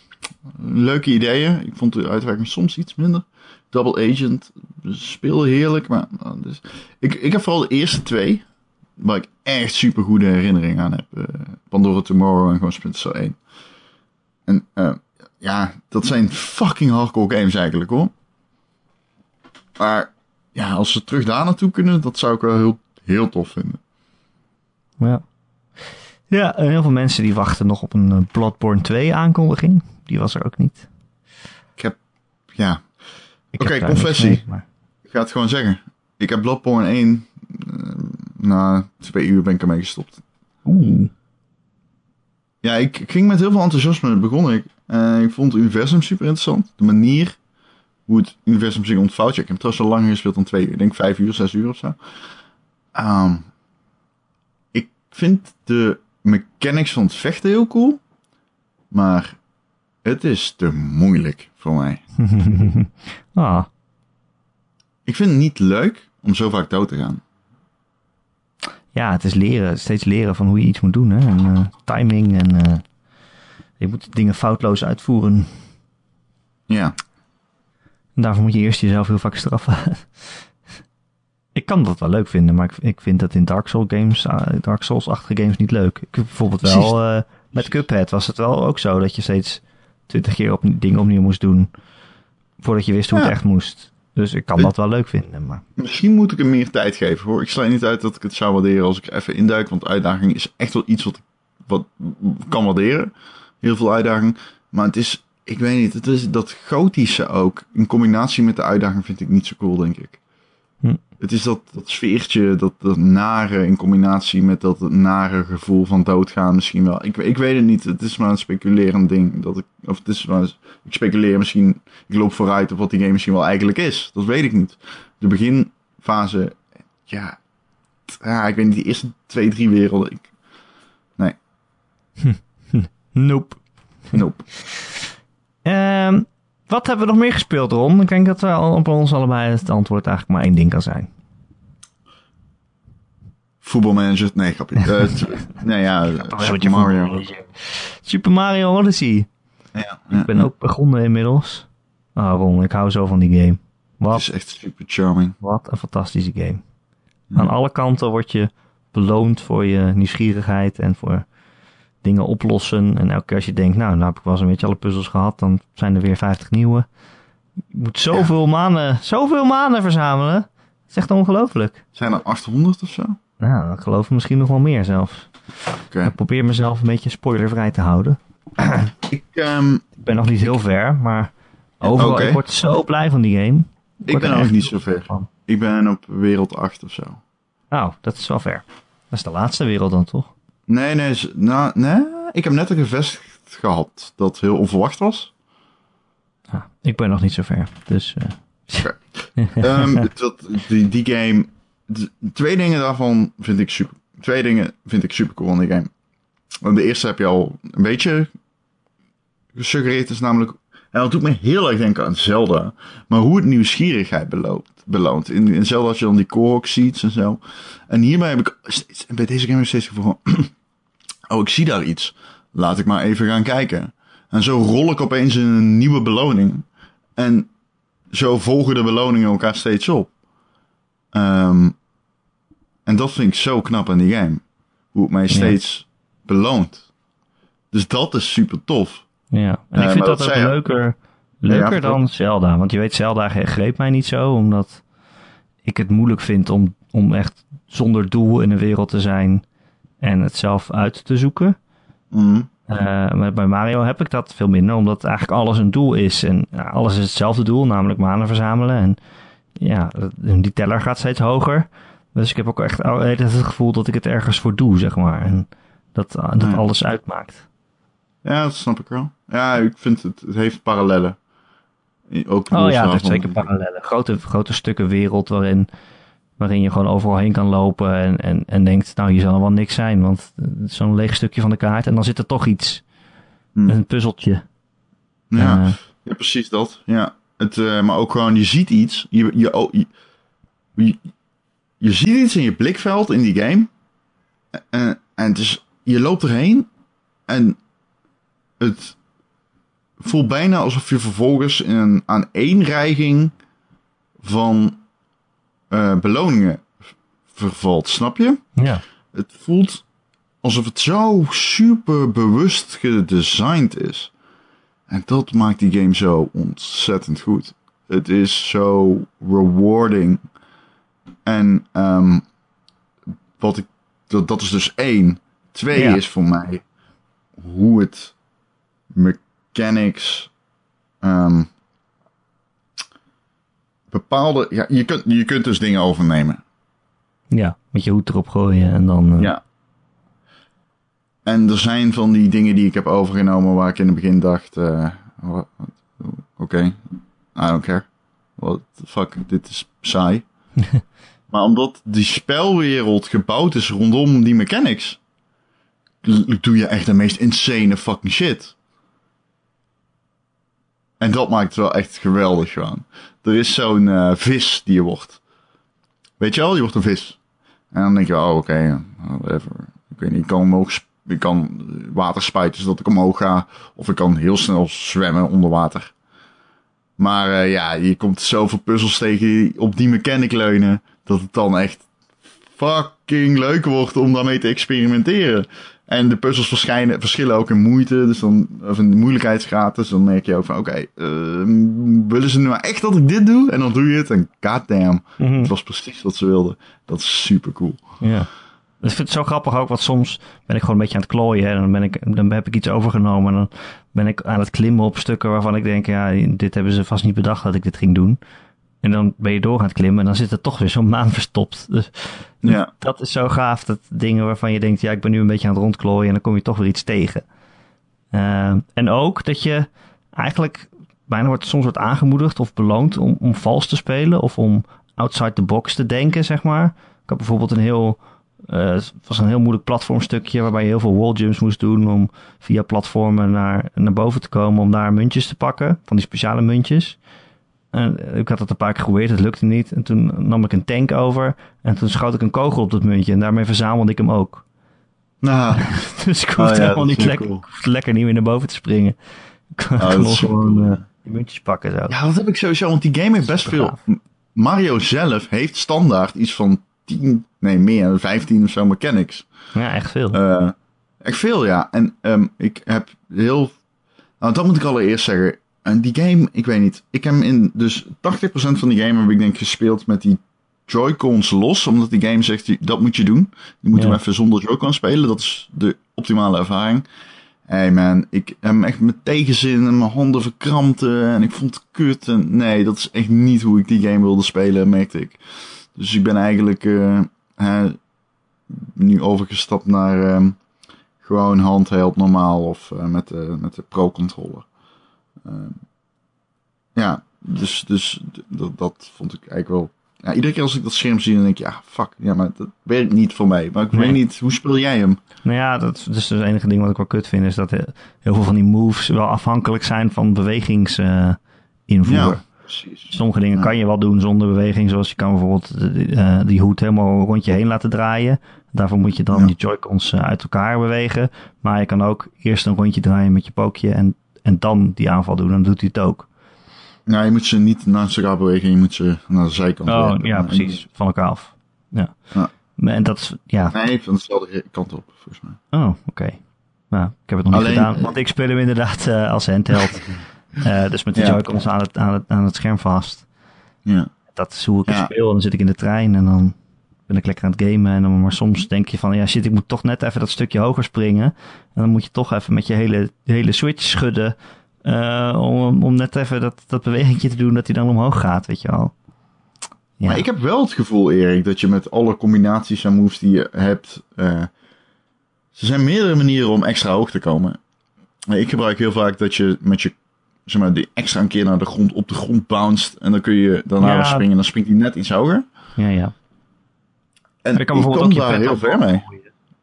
leuke ideeën. Ik vond de uitwerking soms iets minder. Double Agent speelde heerlijk, maar nou, dus, ik, ik heb vooral de eerste twee, waar ik echt super goede herinneringen aan heb. eh, Pandora Tomorrow en gewoon Splinter Cell 1. En eh, ja, dat zijn fucking hardcore games eigenlijk hoor. Maar ja, als ze terug daar naartoe kunnen, dat zou ik wel heel, heel tof vinden. Ja. Ja, en heel veel mensen die wachten nog op een eh, Bloodborne 2 aankondiging. Die was er ook niet. Ik heb, ja, Oké, confessie. mee, maar- ik ga het gewoon zeggen. Ik heb Bloodborne 1, eh, na twee uur ben ik ermee gestopt. Oeh. Ja, ik, ik ging met heel veel enthousiasme begonnen ik. Eh, ik vond het universum super interessant. De manier hoe het universum zich ontvouwt. Ja, ik heb trouwens al langer gespeeld dan twee uur. Ik denk vijf uur, zes uur of zo. Ehm, ik vind de mechanics van het vechten heel cool. Maar het is te moeilijk voor mij. ah, Ik vind het niet leuk om zo vaak dood te gaan. ja, het is leren, steeds leren van hoe je iets moet doen. Hè? En, eh, timing en eh, je moet dingen foutloos uitvoeren. Ja. En daarvoor moet je eerst jezelf heel vaak straffen. ik kan dat wel leuk vinden, maar ik, ik vind dat in Dark Souls games, uh, Dark Souls-achtige games niet leuk. Ik heb bijvoorbeeld wel, met Cuphead was het wel ook zo dat je steeds twintig keer op, dingen opnieuw moest doen voordat je wist hoe Ja. het echt moest. Dus ik kan dat wel leuk vinden, maar Misschien moet ik hem meer tijd geven hoor. Ik sluit niet uit dat ik het zou waarderen als ik er even induik. Want uitdaging is echt wel iets wat ik wat kan waarderen. Heel veel uitdaging. Maar het is, ik weet niet, het is dat gotische ook. In combinatie met de uitdaging vind ik niet zo cool, denk ik. Het is dat, dat sfeertje, dat, dat nare in combinatie met dat nare gevoel van doodgaan misschien wel. Ik, ik weet het niet. Het is maar een speculerend ding. Dat ik, of het is maar, ik speculeer misschien, ik loop vooruit op wat die game misschien wel eigenlijk is. Dat weet ik niet. De beginfase, ja, ja ik weet niet, die eerste twee, drie werelden. Ik, nope. nope. Ehm, wat hebben we nog meer gespeeld, Ron? Ik denk dat we al op ons allebei het antwoord eigenlijk maar één ding kan zijn. Voetbalmanager, nee, grapje. Eh, nee, ja, Super Mario. Super Mario Odyssey. Ja, Ik ben ook begonnen inmiddels. Ah, Ron, ik hou zo van die game. Het Wat, is echt super charming. wat een fantastische game. Aan alle kanten word je beloond voor je nieuwsgierigheid en voor dingen oplossen. En elke keer als je denkt, nou, nou heb ik wel eens een beetje alle puzzels gehad, dan zijn er weer 50 nieuwe. Je moet zoveel manen, zoveel manen verzamelen. Het is echt ongelooflijk. Zijn er 800 of zo? Nou, ik geloof misschien nog wel meer zelfs. Ik probeer mezelf een beetje spoilervrij te houden. Ik, ehm, Ik ben nog niet heel ver, maar overal, Oké. ik word zo blij van die game. ik ben ook niet zo ver. van. Ik ben op wereld 8 of zo. Nou, dat is wel ver. Dat is de laatste wereld dan toch? Nee, nee, nou, nee. Ik heb net een gevest gehad dat heel onverwacht was. Ja, ik ben nog niet zo ver. Dus eh, Ehm, dat, die, die game. Twee dingen daarvan vind ik super. Twee dingen vind ik super cool aan die game. Want de eerste heb je al een beetje gesuggereerd, is namelijk. En dat doet me heel erg denken aan Zelda. Maar hoe het nieuwsgierigheid beloont. beloont. In, in Zelda had je dan die Korok seeds en zo. En hierbij heb ik steeds, bij deze game heb ik steeds gevoel van, Oh, ik zie daar iets. Laat ik maar even gaan kijken. En zo rol ik opeens in een nieuwe beloning. En zo volgen de beloningen elkaar steeds op. Ehm, en dat vind ik zo knap aan die game. Hoe het mij steeds beloont. Dus dat is super tof. ja. En ik vind maar dat dat ook zei leuker, leuker Ja, dan Zelda. Want je weet, Zelda greep mij niet zo, omdat ik het moeilijk vind om, om echt zonder doel in een wereld te zijn en het zelf uit te zoeken. Mhm. Eh, maar bij Mario heb ik dat veel minder, omdat eigenlijk alles een doel is. En ja, alles is hetzelfde doel, namelijk manen verzamelen. En ja, die teller gaat steeds hoger. Dus ik heb ook echt al- het gevoel dat ik het ergens voor doe, zeg maar. En dat, eh, dat Ja. alles uitmaakt. Ja, dat snap ik wel. Ja, ik vind het, het heeft parallellen. Ook Oh ja, het heeft zeker parallellen. Grote, grote stukken wereld waarin, waarin je gewoon overal heen kan lopen en, en, en denkt, nou hier zal er wel niks zijn, want is zo'n leeg stukje van de kaart en dan zit er toch iets. Hmm. Een puzzeltje. Ja. Eh, Ja, precies dat. Ja. Het, eh, maar ook gewoon, je ziet iets. Je, je, oh, je, je, je ziet iets in je blikveld in die game. En, en het is, je loopt erheen. En het voelt bijna alsof je vervolgens in een aaneenreiging van eh, beloningen vervalt. Snap je? ja. Het voelt alsof het zo super bewust gedesigned is. En dat maakt die game zo ontzettend goed. Het is zo rewarding. En ehm, wat ik, dat, dat is dus één. Twee Ja. is voor mij hoe het mechanics. ehm, bepaalde. Ja, je, kunt, je kunt dus dingen overnemen. Ja, met je hoed erop gooien en dan... eh, Ja. En er zijn van die dingen die ik heb overgenomen waar ik in het begin dacht, eh, oké, I don't care. What the fuck, dit is saai. maar omdat die spelwereld gebouwd is rondom die mechanics, doe je echt de meest insane fucking shit. En dat maakt het wel echt geweldig gewoon. Er is zo'n eh, vis die je wordt. Weet je wel, je wordt een vis. En dan denk je, oh oké, whatever. Ik weet niet, ik kan omhoog, ik kan water spuiten zodat ik omhoog ga. Of ik kan heel snel zwemmen onder water. Maar eh, ja, je komt zoveel puzzels tegen die op die mechanic leunen. Dat het dan echt fucking leuk wordt om daarmee te experimenteren. En de puzzels verschijnen, verschillen ook in moeite, dus dan, of in de moeilijkheidsgraad. Dus dan merk je ook van, oké, eh, willen ze nu maar echt dat ik dit doe? En dan doe je het en goddamn, Mhm. het was precies wat ze wilden. Dat is super cool. Ja. Ik vind het zo grappig ook, want soms ben ik gewoon een beetje aan het klooien. En dan, ben ik, dan heb ik iets overgenomen. En dan ben ik aan het klimmen op stukken waarvan ik denk, ja, dit hebben ze vast niet bedacht dat ik dit ging doen. En dan ben je door aan het klimmen en dan zit er toch weer zo'n maan verstopt. Dus Ja, dat is zo gaaf. Dat dingen waarvan je denkt, ja, ik ben nu een beetje aan het rondklooien. En dan kom je toch weer iets tegen. Eh, en ook dat je eigenlijk bijna wordt, soms wordt aangemoedigd of beloond om, om vals te spelen. Of om outside the box te denken, zeg maar. Ik had bijvoorbeeld een heel, eh, was een heel moeilijk platformstukje waarbij je heel veel walljumps moest doen om via platformen naar, naar boven te komen om daar muntjes te pakken. Van die speciale muntjes. En ik had dat een paar keer geprobeerd, het lukte niet. En toen nam ik een tank over en toen schoot ik een kogel op dat muntje en daarmee verzamelde ik hem ook. nou, Dus ik Oh hoefde ja, helemaal niet lekker, cool. lekker niet meer naar boven te springen. Ik kon is gewoon, eh, die muntjes pakken zo. ja, dat heb ik sowieso, want die game heeft best veel. gaaf. Mario zelf heeft standaard iets van 10, nee meer, 15 of zo mechanics. Ja, echt veel. Eh, echt veel, ja. En ehm, ik heb heel. Nou, dat moet ik allereerst zeggen. En die game, ik weet niet. Ik heb in. Dus 80% van die game heb ik denk gespeeld met die Joy-Cons los. Omdat die game zegt, dat moet je doen. Je moet Ja. hem even zonder Joy-Con spelen. Dat is de optimale ervaring. Hey man, ik heb echt met tegenzin en mijn handen verkrampten. En ik vond het kut. En nee, dat is echt niet hoe ik die game wilde spelen, merkte ik. Dus ik ben eigenlijk eh, nu overgestapt naar ehm, gewoon handheld normaal of eh, met, de, met de pro-controller. Ehm, ja, dus, dus dat, dat vond ik eigenlijk wel... Ja, iedere keer als ik dat scherm zie, dan denk ik, ja, fuck, ja, maar dat werkt niet voor mij. Maar ik Nee. weet niet, hoe speel jij hem? Nou ja, dat is dus het enige ding wat ik wel kut vind, is dat heel veel van die moves wel afhankelijk zijn van bewegingsinvoer. Ja, precies. Sommige dingen Ja. kan je wel doen zonder beweging, zoals je kan bijvoorbeeld de- eh, die hoed helemaal rond je heen laten draaien. Daarvoor moet je dan Ja. je joycons eh, uit elkaar bewegen. Maar je kan ook eerst een rondje draaien met je pookje en, en dan die aanval doen. Dan doet hij het ook. Nou, je moet ze niet naast elkaar bewegen, je moet ze naar de zijkant Oh, ja, En- precies. Van elkaar af. Ja. Ja. En dat is, ja. Nee, van dezelfde kant op, volgens mij. Oh, oké. Nou, ik heb het nog niet gedaan, want ik speel hem inderdaad eh, als handheld. Eh, dus met de Ja. joycons aan het, aan, het, aan het scherm vast. Ja. Dat is hoe ik Ja. speel. Dan zit ik in de trein en dan ben ik lekker aan het gamen. En dan, maar soms denk je van, ja shit, ik moet toch net even dat stukje hoger springen. En dan moet je toch even met je hele, hele switch schudden. eh, om, om net even dat, dat bewegingje te doen dat hij dan omhoog gaat, weet je wel. Ja. Maar ik heb wel het gevoel, Erik, dat je met alle combinaties en moves die je hebt. eh, er zijn meerdere manieren om extra hoog te komen. Ik gebruik heel vaak dat je met je. Zeg maar, die extra een keer naar de grond, op de grond bounced. En dan kun je daarna Ja. springen. En dan springt hij net iets hoger. ja, ja. En Je kan bijvoorbeeld ook je daar pet heel ver mee.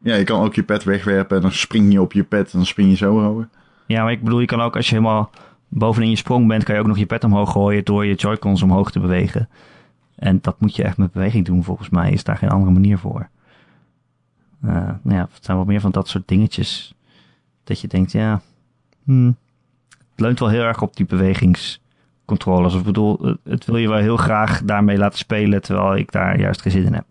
Ja, je kan ook je pet wegwerpen. En dan spring je op je pet. En dan spring je zo hoger. Ja, maar ik bedoel, je kan ook als je helemaal bovenin je sprong bent, kan je ook nog je pet omhoog gooien door je joycons omhoog te bewegen. En dat moet je echt met beweging doen, volgens mij is daar geen andere manier voor. Eh, nou ja, het zijn wel meer van dat soort dingetjes. Dat je denkt, ja, hmm, het leunt wel heel erg op die bewegingscontroles. Ik bedoel, het- het wil je wel heel graag daarmee laten spelen, terwijl ik daar juist geen zin in heb.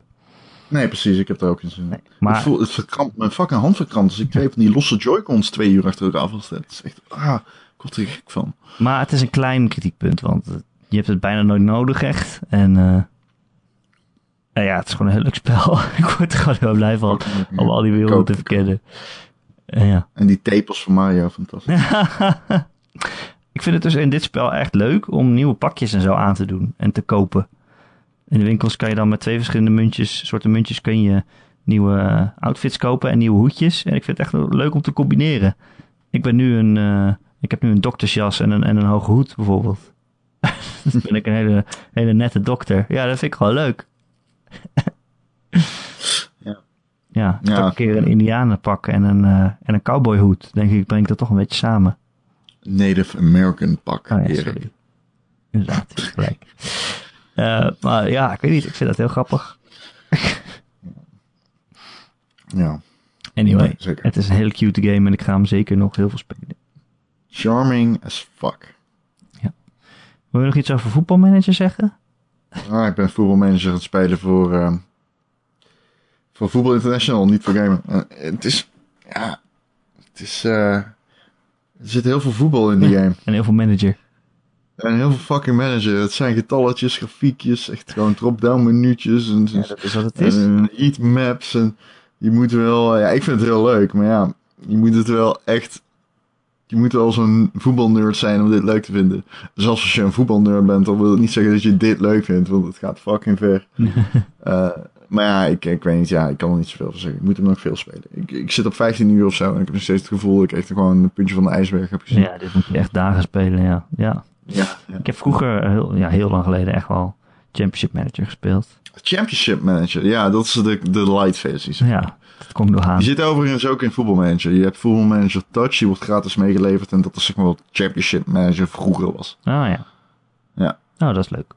Nee, precies. Ik heb er ook in zin. Nee, Maar... Het, verkrampt mijn fucking hand verkrampt. Dus ik twee van die losse Joy-Cons twee uur achter elkaar vastzetten. Het is echt, ah, ik word er gek van. Maar het is een klein kritiekpunt, want eh, je hebt het bijna nooit nodig echt. En nou ja, het is gewoon een heel leuk spel. ik word er gewoon heel blij van om al die werelden te verkennen. En ja. En die tepels van Mario, fantastisch. ik vind het dus in dit spel echt leuk om nieuwe pakjes en zo aan te doen en te kopen. In de winkels kan je dan met twee verschillende muntjes, soorten muntjes, kun je nieuwe eh, outfits kopen en nieuwe hoedjes. En ik vind het echt leuk om te combineren. Ik ben nu een, eh, ik heb nu een doktersjas en een, en een hoge hoed bijvoorbeeld. dan ben ik een hele, hele nette dokter. Ja, dat vind ik gewoon leuk. Ja. Ja, Ja. een keer een indianenpak en een, eh, en een cowboyhoed. Denk ik, breng ik dat toch een beetje samen. Native American pak, Oh ja, Erik. Inderdaad, gelijk. Eh, maar ja, ik weet niet, ik vind dat heel grappig. Ja, Anyway, nee, het is een hele cute game en ik ga hem zeker nog heel veel spelen. Charming as fuck. Wil je nog iets over voetbalmanager zeggen? Ah, ik ben voetbalmanager aan het spelen voor, ehm, voor Voetbal International, niet voor gamen. Eh, het is, ja, het is, eh, er zit heel veel voetbal in die game. En heel veel manager. En heel veel fucking manager. Het zijn getalletjes, grafiekjes, echt gewoon drop-down menu'tjes en, Ja, dat is wat het en is. eh, heatmaps. En je moet wel, ja, ik vind het heel leuk, maar ja, je moet het wel echt, je moet wel zo'n voetbalnerd zijn om dit leuk te vinden. Zelfs als je een voetbalnerd bent, dan wil het niet zeggen dat je dit leuk vindt, want het gaat fucking ver. Eh, maar ja, ik, ik weet niet, ja, ik kan er niet zoveel van zeggen. Ik moet hem nog veel spelen. Ik, ik zit op 15 uur of zo en ik heb nog steeds het gevoel dat ik echt gewoon een puntje van de ijsberg heb gezien. Ja, dit moet je echt dagen spelen, ja. ja. Ja, ja. Ik heb vroeger, heel, ja, heel lang geleden, echt wel Championship Manager gespeeld. Championship Manager, ja, dat is de, de light versie. zeg Ja, dat ik nog aan. Die zit overigens ook in Football Manager. Je hebt Football Manager Touch, die wordt gratis meegeleverd. En dat is zeg maar wat Championship Manager vroeger was. Oh ja. Ja. Oh, dat is leuk.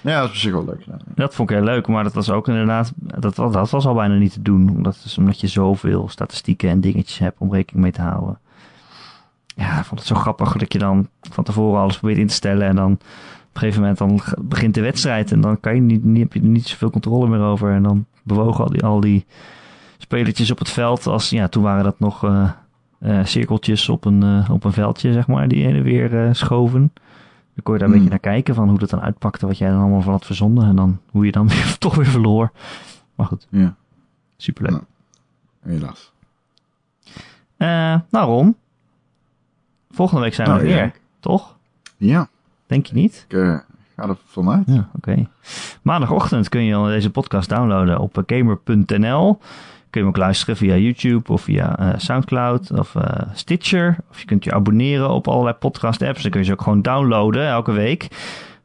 Ja, dat is op zich wel leuk. Ja. Dat vond ik heel leuk, maar dat was ook inderdaad, dat, dat was al bijna niet te doen. Omdat, is omdat je zoveel statistieken en dingetjes hebt om rekening mee te houden. Ja, ik vond het zo grappig dat je dan van tevoren alles probeert in te stellen. En dan op een gegeven moment dan begint de wedstrijd. En dan kan je niet, niet, heb je er niet zoveel controle meer over. En dan bewogen al die, al die spelertjes op het veld. Als, ja, toen waren dat nog eh, eh, cirkeltjes op een, eh, op een veldje, zeg maar, die heen en weer schoven. Dan kon je daar een Hmm. beetje naar kijken van hoe dat dan uitpakte, wat jij dan allemaal van had verzonnen. En dan hoe je dan weer, toch weer verloor. Maar goed, Ja, superleuk. Nou. helaas. Nou Ron, volgende week zijn we ja. weer, toch? Ja, Denk je niet? ik eh, ga er vanuit. Ja, oké. Maandagochtend kun je deze podcast downloaden op eh, gamer.nl. Kun je hem ook luisteren via YouTube of via eh, Soundcloud of Stitcher. Of je kunt je abonneren op allerlei podcast apps. Dan kun je ze ook gewoon downloaden elke week.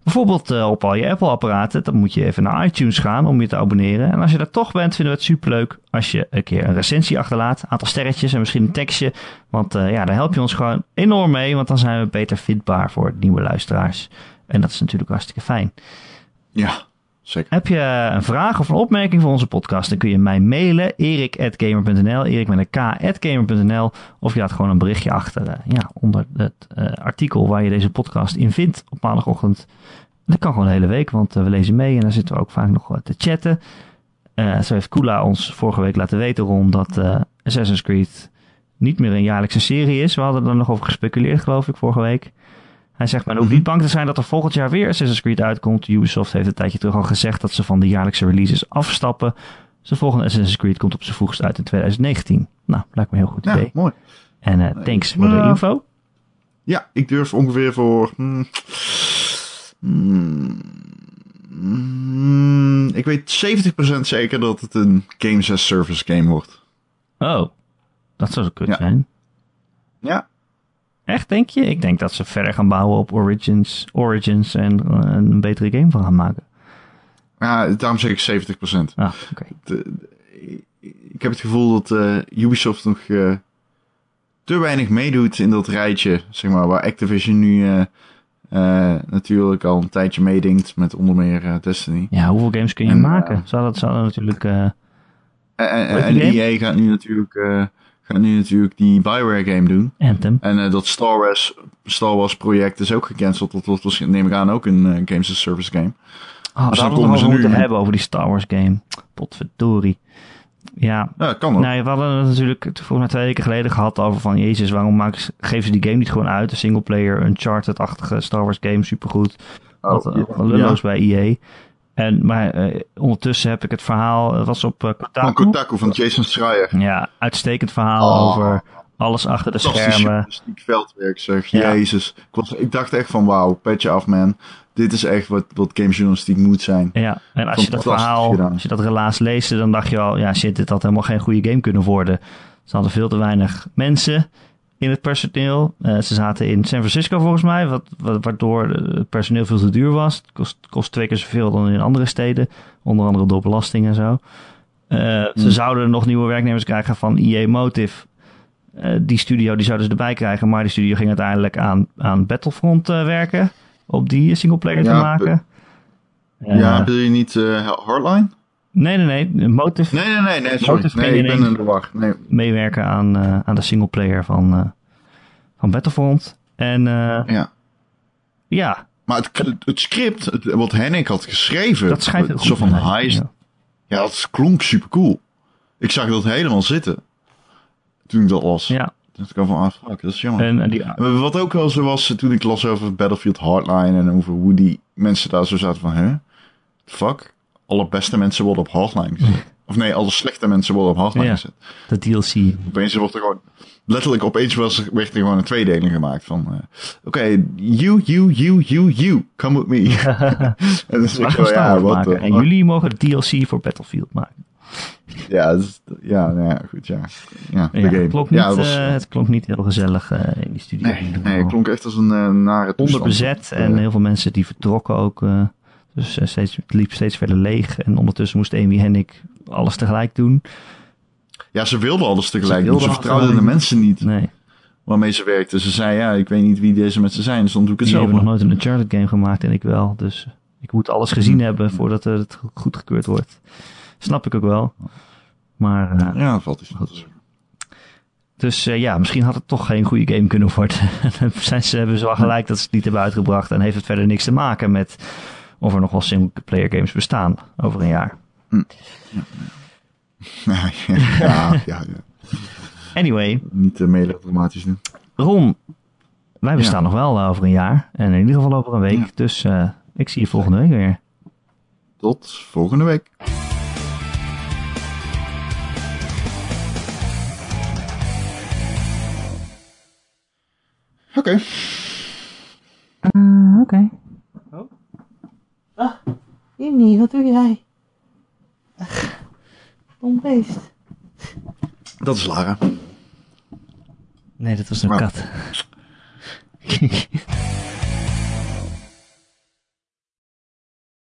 Bijvoorbeeld eh, op al je Apple-apparaten. Dan moet je even naar iTunes gaan om je te abonneren. En als je daar toch bent, vinden we het superleuk als je een keer een recensie achterlaat. Een aantal sterretjes en misschien een tekstje. Want eh, ja, daar help je ons gewoon enorm mee. Want dan zijn we beter vindbaar voor nieuwe luisteraars. En dat is natuurlijk hartstikke fijn. Ja, Heb je een vraag of een opmerking voor onze podcast, dan kun je mij mailen, erik.gamer.nl, erik met een k.gamer.nl, of je laat gewoon een berichtje achter, eh, ja, onder het eh, artikel waar je deze podcast in vindt op maandagochtend. Dat kan gewoon de hele week, want eh, we lezen mee en dan zitten we ook vaak nog te chatten. Zo heeft Kula ons vorige week laten weten, Ron, dat Assassin's Creed niet meer een jaarlijkse serie is. We hadden er nog over gespeculeerd, geloof ik, vorige week. Hij zegt, men hoeft niet bang te zijn dat er volgend jaar weer Assassin's Creed uitkomt. Ubisoft heeft een tijdje terug al gezegd dat ze van de jaarlijkse releases afstappen. Zijn volgende Assassin's Creed komt op zijn vroegst uit in 2019. Nou, lijkt me een heel goed Ja, idee. mooi. En eh, thanks voor de Nou. info. Ja, ik durf ongeveer voor... hmm, hmm, ik weet 70% zeker dat het een Games as Service game wordt. Oh, dat zou zo kut Ja. zijn. Ja, Echt, denk je? Ik denk dat ze verder gaan bouwen op Origins, Origins en eh, een betere game van gaan maken. ja daarom zeg ik 70%. Ah, oké. de- ik heb het gevoel dat eh, Ubisoft nog eh, te weinig meedoet in dat rijtje, zeg maar, waar Activision nu eh, eh, natuurlijk al een tijdje meedingt met onder meer eh, Destiny. Ja, hoeveel games kun je En, maken? eh, Zou dat, zou dat natuurlijk... eh, En, en, en? EA gaat nu natuurlijk, eh, gaat nu natuurlijk die Bioware game doen. Anthem. En eh, dat Star Wars, Star Wars project is ook gecanceld. Dat waarschijnlijk, neem ik aan, ook een eh, Games as Service game. Oh, Dus dan komen ze nu- moeten hebben over die Star Wars game. Potverdorie. Ja, Ja, kan ook. nou, we hadden het natuurlijk volgens mij twee weken geleden gehad over van... Jezus, waarom maken ze, geven ze die game niet gewoon uit? Een singleplayer, Uncharted-achtige Star Wars game, supergoed. Oh, eh, wat lulloos bij EA. En, maar eh, ondertussen heb ik het verhaal... Het was op Van Kotaku. Van Jason Schreier. Ja, uitstekend verhaal Oh. over alles achter de schermen. journalistiek veldwerk, zeg. Ja. Jezus. Ik, was, ik dacht echt van, wauw, petje af, man. Dit is echt wat, wat gamejournalistiek moet zijn. Ja, en als je dat verhaal, gedaan. als je dat relaas leest, dan dacht je al, ja shit, dit had helemaal geen goede game kunnen worden. Ze hadden veel te weinig mensen in het personeel. Eh, ze zaten in San Francisco volgens mij, wat, wat- waardoor het personeel veel te duur was. Het kost, kost twee keer zoveel dan in andere steden, onder andere door belasting en zo. Eh, Ze Hmm. zouden nog nieuwe werknemers krijgen van EA Motive. Eh, die studio die zouden ze erbij krijgen, maar die studio ging uiteindelijk aan, aan Battlefront werken. Op die singleplayer te Ja, maken. ja, wil je niet Hardline? Nee, nee, nee. Motive Nee, nee, nee, nee, sorry. Motive Nee, ik ben in de war. Nee. meewerken aan, eh, aan de singleplayer van, eh, van Battlefront. En eh, Ja. ja, Maar het, het script, het- wat Henrik had geschreven, dat schijnt het zo van heist, Ja. ja, dat klonk super cool. Ik zag dat helemaal zitten toen ik dat las. Ja, Dat ik al van, ah, fuck, dat is jammer. en, en die, En Wat ook wel zo was toen ik las over Battlefield Hardline en over hoe die mensen daar zo zaten van, hè? Fuck, alle beste mensen worden op Hardline gezet. Of nee, alle slechte mensen worden op Hardline Ja. gezet. de DLC. Opeens wordt er gewoon, letterlijk opeens was, er- werd er gewoon een tweedeling gemaakt van, eh, oké, you, you, you, you, you, come with me. en ik ja, wat jullie mogen de DLC voor Battlefield maken. Ja, ja, nou ja, goed, ja. Ja, de Ja, game. het, klonk niet, ja, dat was, eh, het klonk niet heel gezellig eh, in die studio. nee, nee, het klonk echt als een eh, nare toestand. Onderbezet en heel veel mensen die vertrokken ook. Dus eh, steeds, het liep steeds verder leeg. En ondertussen moest Amy Hennig alles tegelijk doen. Ja, ze wilden alles tegelijk Ze doen. Ze wilden vertrouwden de mensen niet Nee, waarmee ze werkten. Ze zei, ja, ik weet niet wie deze mensen zijn, dus dan doe ik het die zelf hebben nog maar. nooit een Uncharted game gemaakt en ik wel. Dus ik moet alles gezien hebben voordat eh, het goedgekeurd wordt. Snap ik ook wel. Maar, eh, Ja, valt iets zeggen. dus eh, ja, misschien had het toch geen goede game kunnen worden. Ze, hebben ze wel gelijk dat ze het niet hebben uitgebracht. En heeft het verder niks te maken met of er nog wel single-player games bestaan over een jaar. Ja, ja, ja, ja. Anyway, Niet te melodramatisch doen. Ron, wij bestaan Ja. nog wel over een jaar. En in ieder geval over een week. Ja. Dus eh, ik zie je volgende week weer. Tot volgende week. Oké. Oké. Jimmy, wat doe jij? Ach, Dom beest. Dat is Lara. Nee, dat was een Maar- kat.